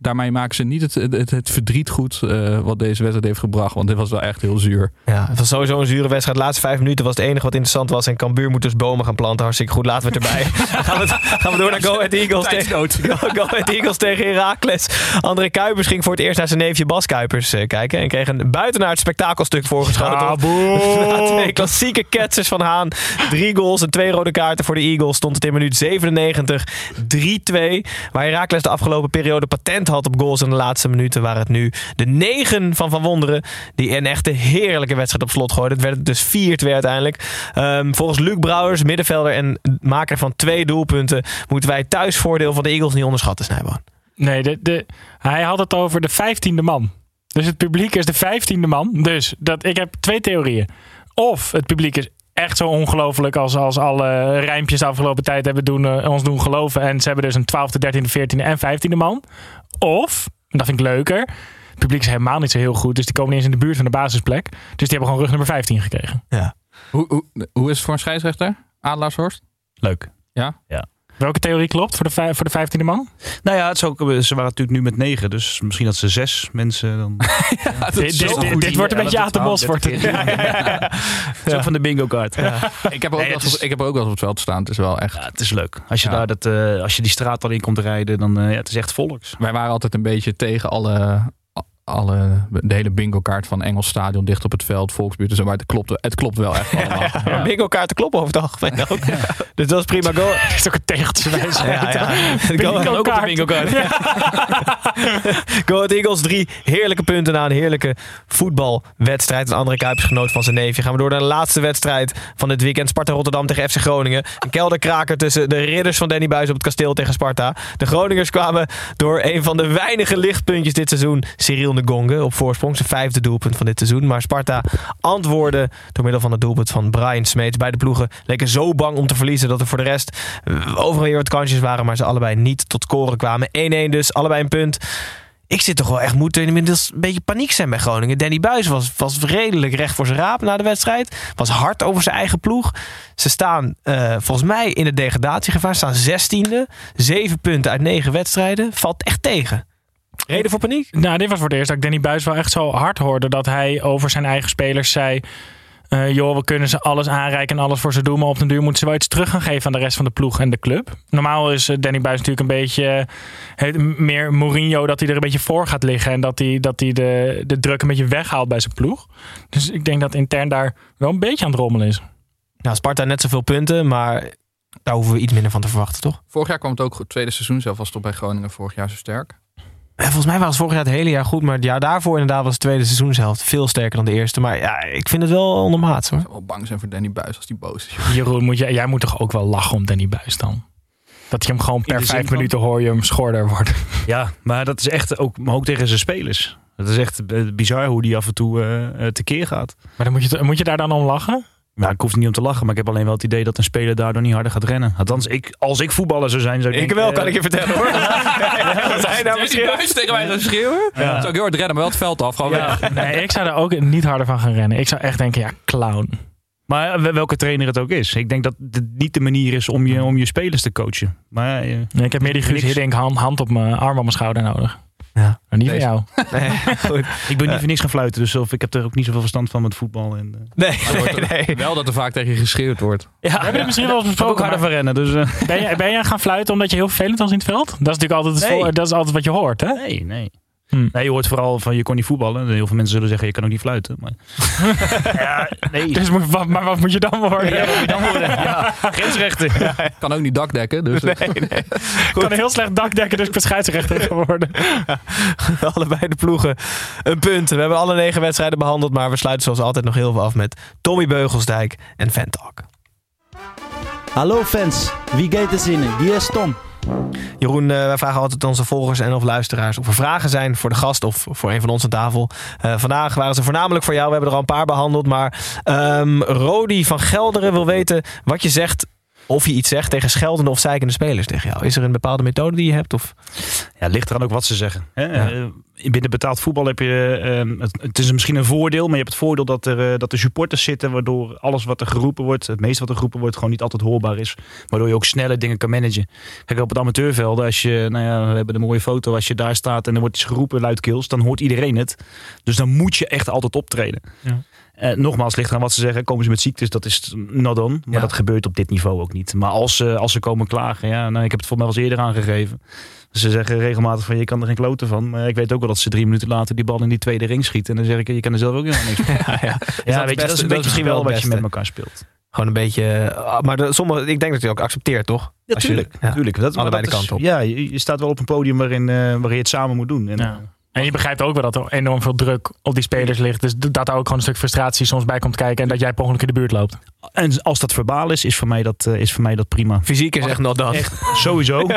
daarmee maken ze niet het, het, het verdriet goed uh, wat deze wedstrijd heeft gebracht. Want dit was wel echt heel zuur. Ja, het was sowieso een zure wedstrijd. De laatste vijf minuten was het enige wat interessant was. En Cambuur moet dus bomen gaan planten. Hartstikke goed. Laten we het erbij. gaan, we, gaan we door naar Go Ahead Eagles. tegen, Go Ahead Eagles tegen Heracles. André Kuipers ging voor het eerst naar zijn neefje Bas Kuipers uh, kijken. En kreeg een buitenaard spektakelstuk voorgeschoten. Ja, twee klassieke ketsers van Haan. Drie goals en twee rode kaarten voor de Eagles. Stond het in minuut 97 3-2. Waar Heracles de afgelopen periode patent had op goals in de laatste minuten. Waren het nu de negen van Van Wonderen. Die een echte heerlijke wedstrijd op slot gooiden. Het werd dus 4-2 uiteindelijk. Um, volgens Luc Brouwers, middenvelder en maker van twee doelpunten. Moeten wij thuisvoordeel van de Eagles niet onderschatten, Snijboon. Nee, de, de, hij had het over de vijftiende man. Dus het publiek is de vijftiende man. Dus dat, ik heb twee theorieën. Of het publiek is echt zo ongelooflijk als, als alle rijmpjes de afgelopen tijd hebben doen, uh, ons doen geloven. En ze hebben dus een 12e, 13e, 14e en 15e man. Of Dat vind ik leuker. Het publiek is helemaal niet zo heel goed. Dus die komen niet eens in de buurt van de basisplek. Dus die hebben gewoon rug nummer 15 gekregen. Ja. Hoe, hoe, hoe is het voor een scheidsrechter? Adelaarshorst? Leuk. Ja? Ja. Welke theorie klopt voor de, voor de 15e man? Nou ja, het is ook, ze waren natuurlijk nu met negen. Dus misschien dat ze zes mensen dan... Dit- dit- dit- dit wordt een beetje de Bos, wordt het. Zo van de bingo kaart. Ik heb, ook Nee, is- ik heb er ook wel eens op het veld staan. Het is wel echt... Ja, het is leuk. Als je, Ja. daar dat, eh, als je die straat dan in komt rijden, dan uh, ja, het is echt volks. Wij waren altijd een beetje tegen alle, alle de hele bingo kaart van Engels Stadion dicht op het veld, Volksbuurt en zo. Maar het klopt, het klopt wel echt allemaal. Ja. Bingo kaarten kloppen over het algemeen ook. Dus dat is prima. Go. is ook een tegeltje wijze. Ja, ja. Bingo Go, ook op de kaart. bingo kaart. Go Ahead Eagles, drie heerlijke punten na een heerlijke voetbalwedstrijd. Een andere Kuipsgenoot van zijn neefje. Gaan we door naar de laatste wedstrijd van dit weekend. Sparta Rotterdam tegen FC Groningen. Een kelderkraker tussen de ridders van Danny Buis op het kasteel tegen Sparta. De Groningers kwamen door een van de weinige lichtpuntjes dit seizoen. Cyril Ngonge op voorsprong. Zijn vijfde doelpunt van dit seizoen. Maar Sparta antwoordde door middel van het doelpunt van Brian Smeets. Beide ploegen leken zo bang om te verliezen dat er voor de rest eh, overal weer wat kansjes waren. Maar ze allebei niet tot scoren kwamen. 1-1 dus, allebei een punt. Ik zit toch wel echt moeten inmiddels een beetje paniek zijn bij Groningen. Danny Buis was, was redelijk recht voor zijn raap na de wedstrijd. Was hard over zijn eigen ploeg. Ze staan eh, volgens mij in het degradatiegevaar. Staan zestiende. Zeven punten uit negen wedstrijden. Valt echt tegen. Reden voor paniek? Nou, dit was voor het eerst dat ik Danny Buis wel echt zo hard hoorde. Dat hij over zijn eigen spelers zei... eh, joh, we kunnen ze alles aanreiken en alles voor ze doen. Maar op den duur moeten ze wel iets terug gaan geven aan de rest van de ploeg en de club. Normaal is eh, Danny Buis natuurlijk een beetje eh, meer Mourinho. Dat hij er een beetje voor gaat liggen. En dat hij, dat hij de, de druk een beetje weghaalt bij zijn ploeg. Dus ik denk dat intern daar wel een beetje aan het rommelen is. Nou, Sparta net zoveel punten, maar daar hoeven we iets minder van te verwachten, toch? Vorig jaar kwam het ook goed. Tweede seizoen zelf was het toch bij Groningen vorig jaar zo sterk. Ja, volgens mij was het vorig jaar het hele jaar goed, maar het jaar daarvoor inderdaad was het tweede seizoenshelft veel sterker dan de eerste. Maar ja, ik vind het wel ondermaats hoor. Ik zou wel bang zijn voor Danny Buis als die boos is. joh. Jeroen, moet jij, jij moet toch ook wel lachen om Danny Buis dan? Dat je hem gewoon per vijf van- minuten hoor je hem schorder worden. Ja, maar dat is echt ook, maar ook tegen zijn spelers. Dat is echt eh, bizar hoe die af en toe eh, tekeer gaat. Maar dan moet je, moet je daar dan om lachen? Nou, ik hoef er niet om te lachen, maar ik heb alleen wel het idee dat een speler daardoor niet harder gaat rennen. Althans, ik, als ik voetballer zou zijn, zou ik Ik denken, wel, eh, kan ik je vertellen hoor. Wat hij nou tegen mij gaan schreeuwen? Ja. Zou ik heel hard rennen, maar wel het veld af. Gewoon weg. Nee, ik zou er ook niet harder van gaan rennen. Ik zou echt denken, ja, clown. Maar eh, welke trainer het ook is. Ik denk dat het niet de manier is om je, om je spelers te coachen. Maar eh, Nee, ik heb meer die Guus. Hiddink hand, hand op mijn arm op mijn schouder nodig. Ja. Maar niet Deze. van jou. Nee, goed. ik ben niet voor niks gaan fluiten, dus of ik heb er ook niet zoveel verstand van met voetbal. En, eh, Nee, nee, nee. Wel dat er vaak tegen je geschreeuwd wordt. We hebben het misschien wel eens ik ga ook besproken. harder maar van rennen, dus... eh, Ben jij, ben jij gaan fluiten omdat je heel vervelend was in het veld? Dat is natuurlijk altijd, het Nee. dat is altijd wat je hoort, hè? nee, nee. Hm. Nee, je hoort vooral van je kon niet voetballen. Heel veel mensen zullen zeggen je kan ook niet fluiten. Maar... ja, nee. Dus, maar wat moet je dan worden? Ja, wat moet je dan worden? Ja, grensrechten. Kan ook niet dakdekken. Dus nee, nee. Ik kan een heel slecht dakdekken, dus ik ben scheidsrechter geworden. Allebei de ploegen een punt. We hebben alle negen wedstrijden behandeld, maar we sluiten zoals altijd nog heel veel af met Tommy Beugelsdijk en Ventalk. Hallo fans, wie gaat er zinnen? Wie is Tom? Jeroen, eh, wij vragen altijd onze volgers en of luisteraars of er vragen zijn voor de gast of voor een van ons aan tafel. Eh, vandaag waren ze voornamelijk voor jou. We hebben er al een paar behandeld. Maar ehm Rodi van Gelderen wil weten wat je zegt. Of je iets zegt tegen scheldende of zeikende spelers tegen jou. Is er een bepaalde methode die je hebt? Of? Ja, het ligt eraan ook wat ze zeggen. Hè? Eh, binnen betaald voetbal heb je... eh, het, het is misschien een voordeel, maar je hebt het voordeel dat er, eh, dat er supporters zitten... waardoor alles wat er geroepen wordt, het meeste wat er geroepen wordt... gewoon niet altijd hoorbaar is. Waardoor je ook sneller dingen kan managen. Kijk, op het amateurveld, als je... Nou ja, we hebben een mooie foto. Als je daar staat en er wordt iets geroepen luidkeels... dan hoort iedereen het. Dus dan moet je echt altijd optreden. Ja. Eh, nogmaals, ligt eraan wat ze zeggen. Komen ze met ziektes, dat is not on. Maar Ja. dat gebeurt op dit niveau ook niet. Maar als ze, als ze komen klagen, ja, nou, ik heb het voor mij wel eens eerder aangegeven. Ze zeggen regelmatig van je kan er geen kloten van. Maar ik weet ook wel dat ze drie minuten later die bal in die tweede ring schieten. En dan zeg ik, je kan er zelf ook helemaal niks van. Ja, ja. Ja, het weet je, dat is een dat beetje misschien wel wat je met elkaar speelt. Gewoon een beetje. eh, maar de, sommige, ik denk dat je ook accepteert, toch? Ja, Als je- tuurlijk. ja. tuurlijk. Dat, Allebei dat de kanten op. Ja, je, je staat wel op een podium waarin, eh, waarin je het samen moet doen. En, Ja. En je begrijpt ook wel dat er enorm veel druk op die spelers ligt. Dus dat daar ook gewoon een stuk frustratie soms bij komt kijken. En dat jij per ongeluk in de buurt loopt. en als dat verbaal is, is voor mij dat, eh, is voor mij dat prima. Fysiek is echt nog. Echt, sowieso.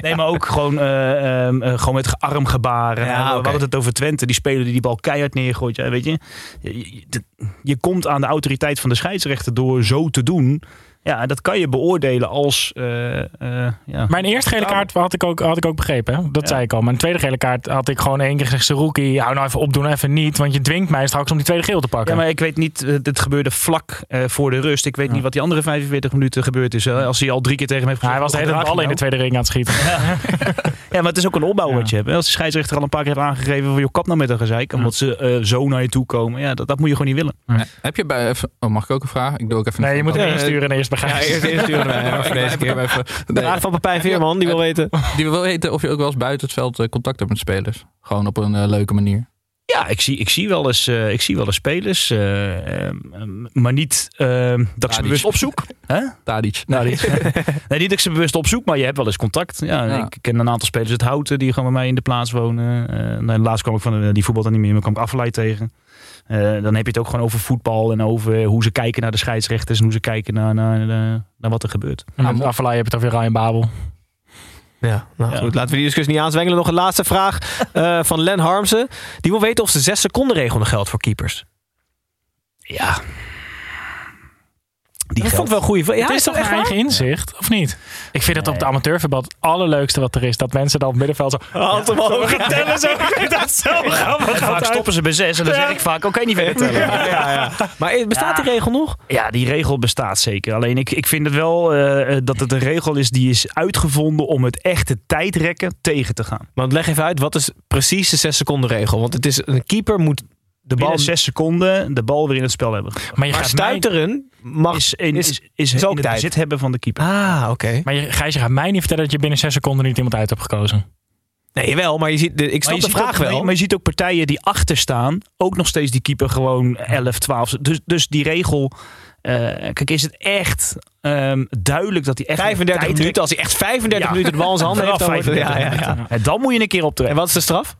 Nee, maar ook gewoon, eh, ehm, eh, gewoon met armgebaren. Ja, Nou, we hadden het over Twente. Die speler die die bal keihard neergooit. Ja, weet je. Je- je- je komt aan de autoriteit van de scheidsrechter door zo te doen. Ja, dat kan je beoordelen als... eh, eh, ja. Mijn eerste gele kaart had ik ook, had ik ook begrepen. Hè? Dat zei ik al. Mijn tweede gele kaart had ik gewoon één keer gezegd... Rookie, hou nou even op, doe even niet. Want je dwingt mij straks om die tweede geel te pakken. Ja, maar ik weet niet, eh, het gebeurde vlak eh, voor de rust. Ik weet niet wat die andere 45 minuten gebeurd is. Als hij al drie keer tegen hem heeft hij was de hele "Gedraag je bal in de nou?" tweede ring aan het schieten. Ja, maar het is ook een opbouw wat je hebt. Als de scheidsrechter al een paar keer heeft aangegeven van je kap nou met een gezeik. Omdat ze eh, zo naar je toe komen. Ja, dat, dat moet je gewoon niet willen. Heb je bij... even- Oh, mag ik ook een vraag? Ik doe ook even Nee, je moet hem insturen en eerst bij Ja, eerst deze keer. even- De Nee. raad van Pepijn Veerman, die wil weten. Die wil weten of je ook wel eens buiten het veld eh, contact hebt met spelers. Gewoon op een eh, leuke manier. Ja, ik zie, ik zie, wel, eens, eh, ik zie wel eens spelers. eh, eh, maar niet eh, dat ik ze Tadic. bewust opzoek. Hè? Tadic. Nou, nee, niet dat ik ze bewust opzoek, maar je hebt wel eens contact. Ja, Ja. Ik ken een aantal spelers uit Houten die gewoon bij mij in de plaats wonen. Eh nou, laatst kwam ik van die voetbal dan niet meer, maar kwam ik Afveleid tegen. Eh, dan heb je het ook gewoon over voetbal en over hoe ze kijken naar de scheidsrechters en hoe ze kijken naar, naar, naar, naar wat er gebeurt. En met heb je het over Ryan Babel. Ja, nou goed. Laten we die discussie niet aanzwengelen. Nog een laatste vraag eh, van Len Harmsen. Die wil weten of de 6 seconden regel nog geldt voor keepers. Ja. Die dat vond ik wel vraag. Ja, het is toch echt eigen inzicht, of niet? Ik vind het op de amateurverband het allerleukste wat er is. Dat mensen dan op het middenveld zo... Hand omhoog. Zo tellen, zo. Ik vind dat zo grappig. Vaak altijd. stoppen ze bij zes en dan Ja. zeg ik vaak, oké, niet verder tellen. Ja, ja, ja. Maar eh, bestaat die regel nog? Ja, die regel bestaat zeker. Alleen ik, ik vind het wel eh, eh, dat het een regel is die is uitgevonden om het echte tijdrekken tegen te gaan. Want leg even uit, wat is precies de 6 seconden regel? Want het is, een keeper moet de bal... Binnen zes seconden de bal weer in het spel hebben. Maar je Maar gaat stuiteren mag... Is, in, is- is, is, is ook in het tijd. bezit hebben van de keeper. Ah, oké. maar je, Gijs, je gaat mij niet vertellen dat je binnen zes seconden niet iemand uit hebt gekozen. Nee, wel, maar je ziet, de, ik snap de vraag ook, wel. maar je ziet ook partijen die achter staan, ook nog steeds die keeper gewoon 11, 12. Dus, dus die regel, eh, kijk, is het echt ehm, duidelijk dat hij echt 35 tijd minuten, als hij echt 35 Ja. minuten de bal in zijn handen heeft, dan ja, ja, ja. En dan moet je een keer En optreden. wat is de straf?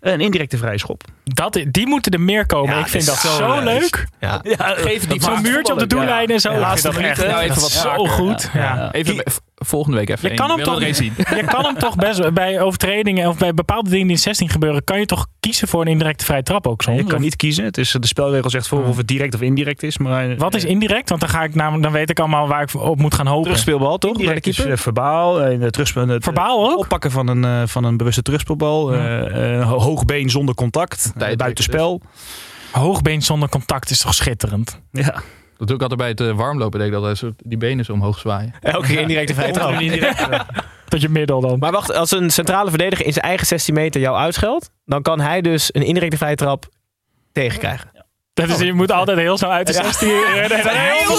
Een indirecte vrijschop. Dat, die moeten er meer komen. Ja, ik vind dat zo zo leuk. leuk. Ja. Geef die Zo'n muurtje op de doellijn en zo. Laatste dat. Nou, even dat wat is zo goed. Ja. Even volgende week even Je kan, één. hem toch, zien. je kan hem toch best bij overtredingen of bij bepaalde dingen die in 16 gebeuren, kan je toch kiezen voor een indirecte vrije trap ook soms? Je kan niet kiezen. Het is, de spelregel zegt voor of het direct of indirect is. Maar, Wat is indirect? Want dan, ga ik namelijk, dan weet ik allemaal waar ik op moet gaan hopen. Terugspeelbal, toch? Indirect is keeper? eh, verbaal. eh, het, Verbaal ook? oppakken van een, eh, van een bewuste terugspeelbal. eh, eh, hoogbeen zonder contact. Buitenspel. Hoogbeen zonder contact is toch schitterend? Ja. Dat doe ik altijd bij het eh, warmlopen. Denk ik dat zo die benen zo omhoog zwaaien. Elke keer indirecte vrije trap. Tot je middel dan. Maar wacht, als een centrale verdediger in zijn eigen 16 meter jou uitscheldt, dan kan hij dus een indirecte vrije trap tegenkrijgen. Dat is, je moet altijd heel snel uit de 16 rennen. Heel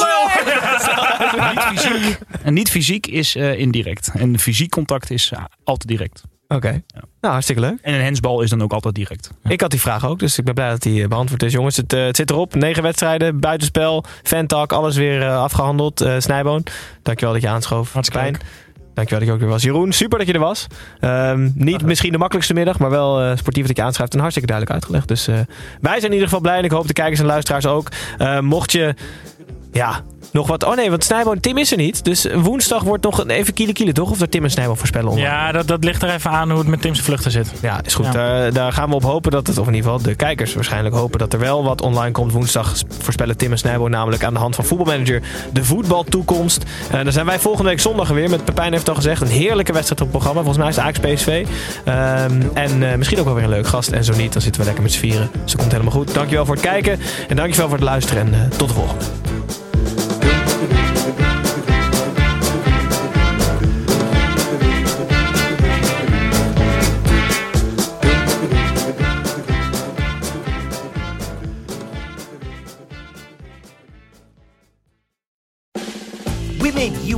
niet fysiek. En niet fysiek is eh, indirect. En fysiek contact is eh, altijd direct. Oké. Nou, hartstikke leuk. En een hensbal is dan ook altijd direct. Ik had die vraag ook, dus ik ben blij dat die eh, beantwoord is. Jongens, het, eh, het zit erop. Negen wedstrijden, buitenspel, Fantalk, alles weer eh, afgehandeld. Eh Snijboon, dankjewel dat je aanschoof. Hartstikke Pijn. Dankjewel dat je ook weer was. Jeroen, super dat je er was. Ehm, niet misschien de makkelijkste middag, maar wel eh, sportief dat je aanschrijft. En hartstikke duidelijk uitgelegd. Dus eh, wij zijn in ieder geval blij en ik hoop de kijkers en luisteraars ook. Eh, mocht je, ja, nog wat... Oh nee, want Snijboon, Tim is er niet. Dus woensdag wordt nog even kiele kiele, toch? Of dat Tim en Snijboon voorspellen online. Ja, dat, dat ligt er even aan hoe het met Tim's vluchten zit. Ja, is goed. Ja. Daar, daar gaan we op hopen dat het, of in ieder geval de kijkers waarschijnlijk hopen dat er wel wat online komt. Woensdag voorspellen Tim en Snijbo namelijk aan de hand van voetbalmanager de voetbaltoekomst. En dan zijn wij volgende week zondag er weer met Pepijn heeft het al gezegd. Een heerlijke wedstrijd op het programma. Volgens mij is het Ajax PSV. Ehm, en eh, misschien ook wel weer een leuk gast. En zo niet, dan zitten we lekker met z'n vieren. Dus dat komt helemaal goed. Dankjewel voor het kijken. En dankjewel voor het luisteren. En eh, tot de volgende.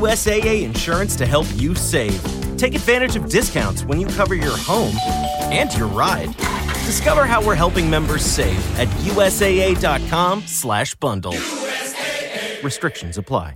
USAA insurance to help you save. Take advantage of discounts when you cover your home and your ride. Discover how we're helping members save at USAA.com/bundle. Restrictions apply.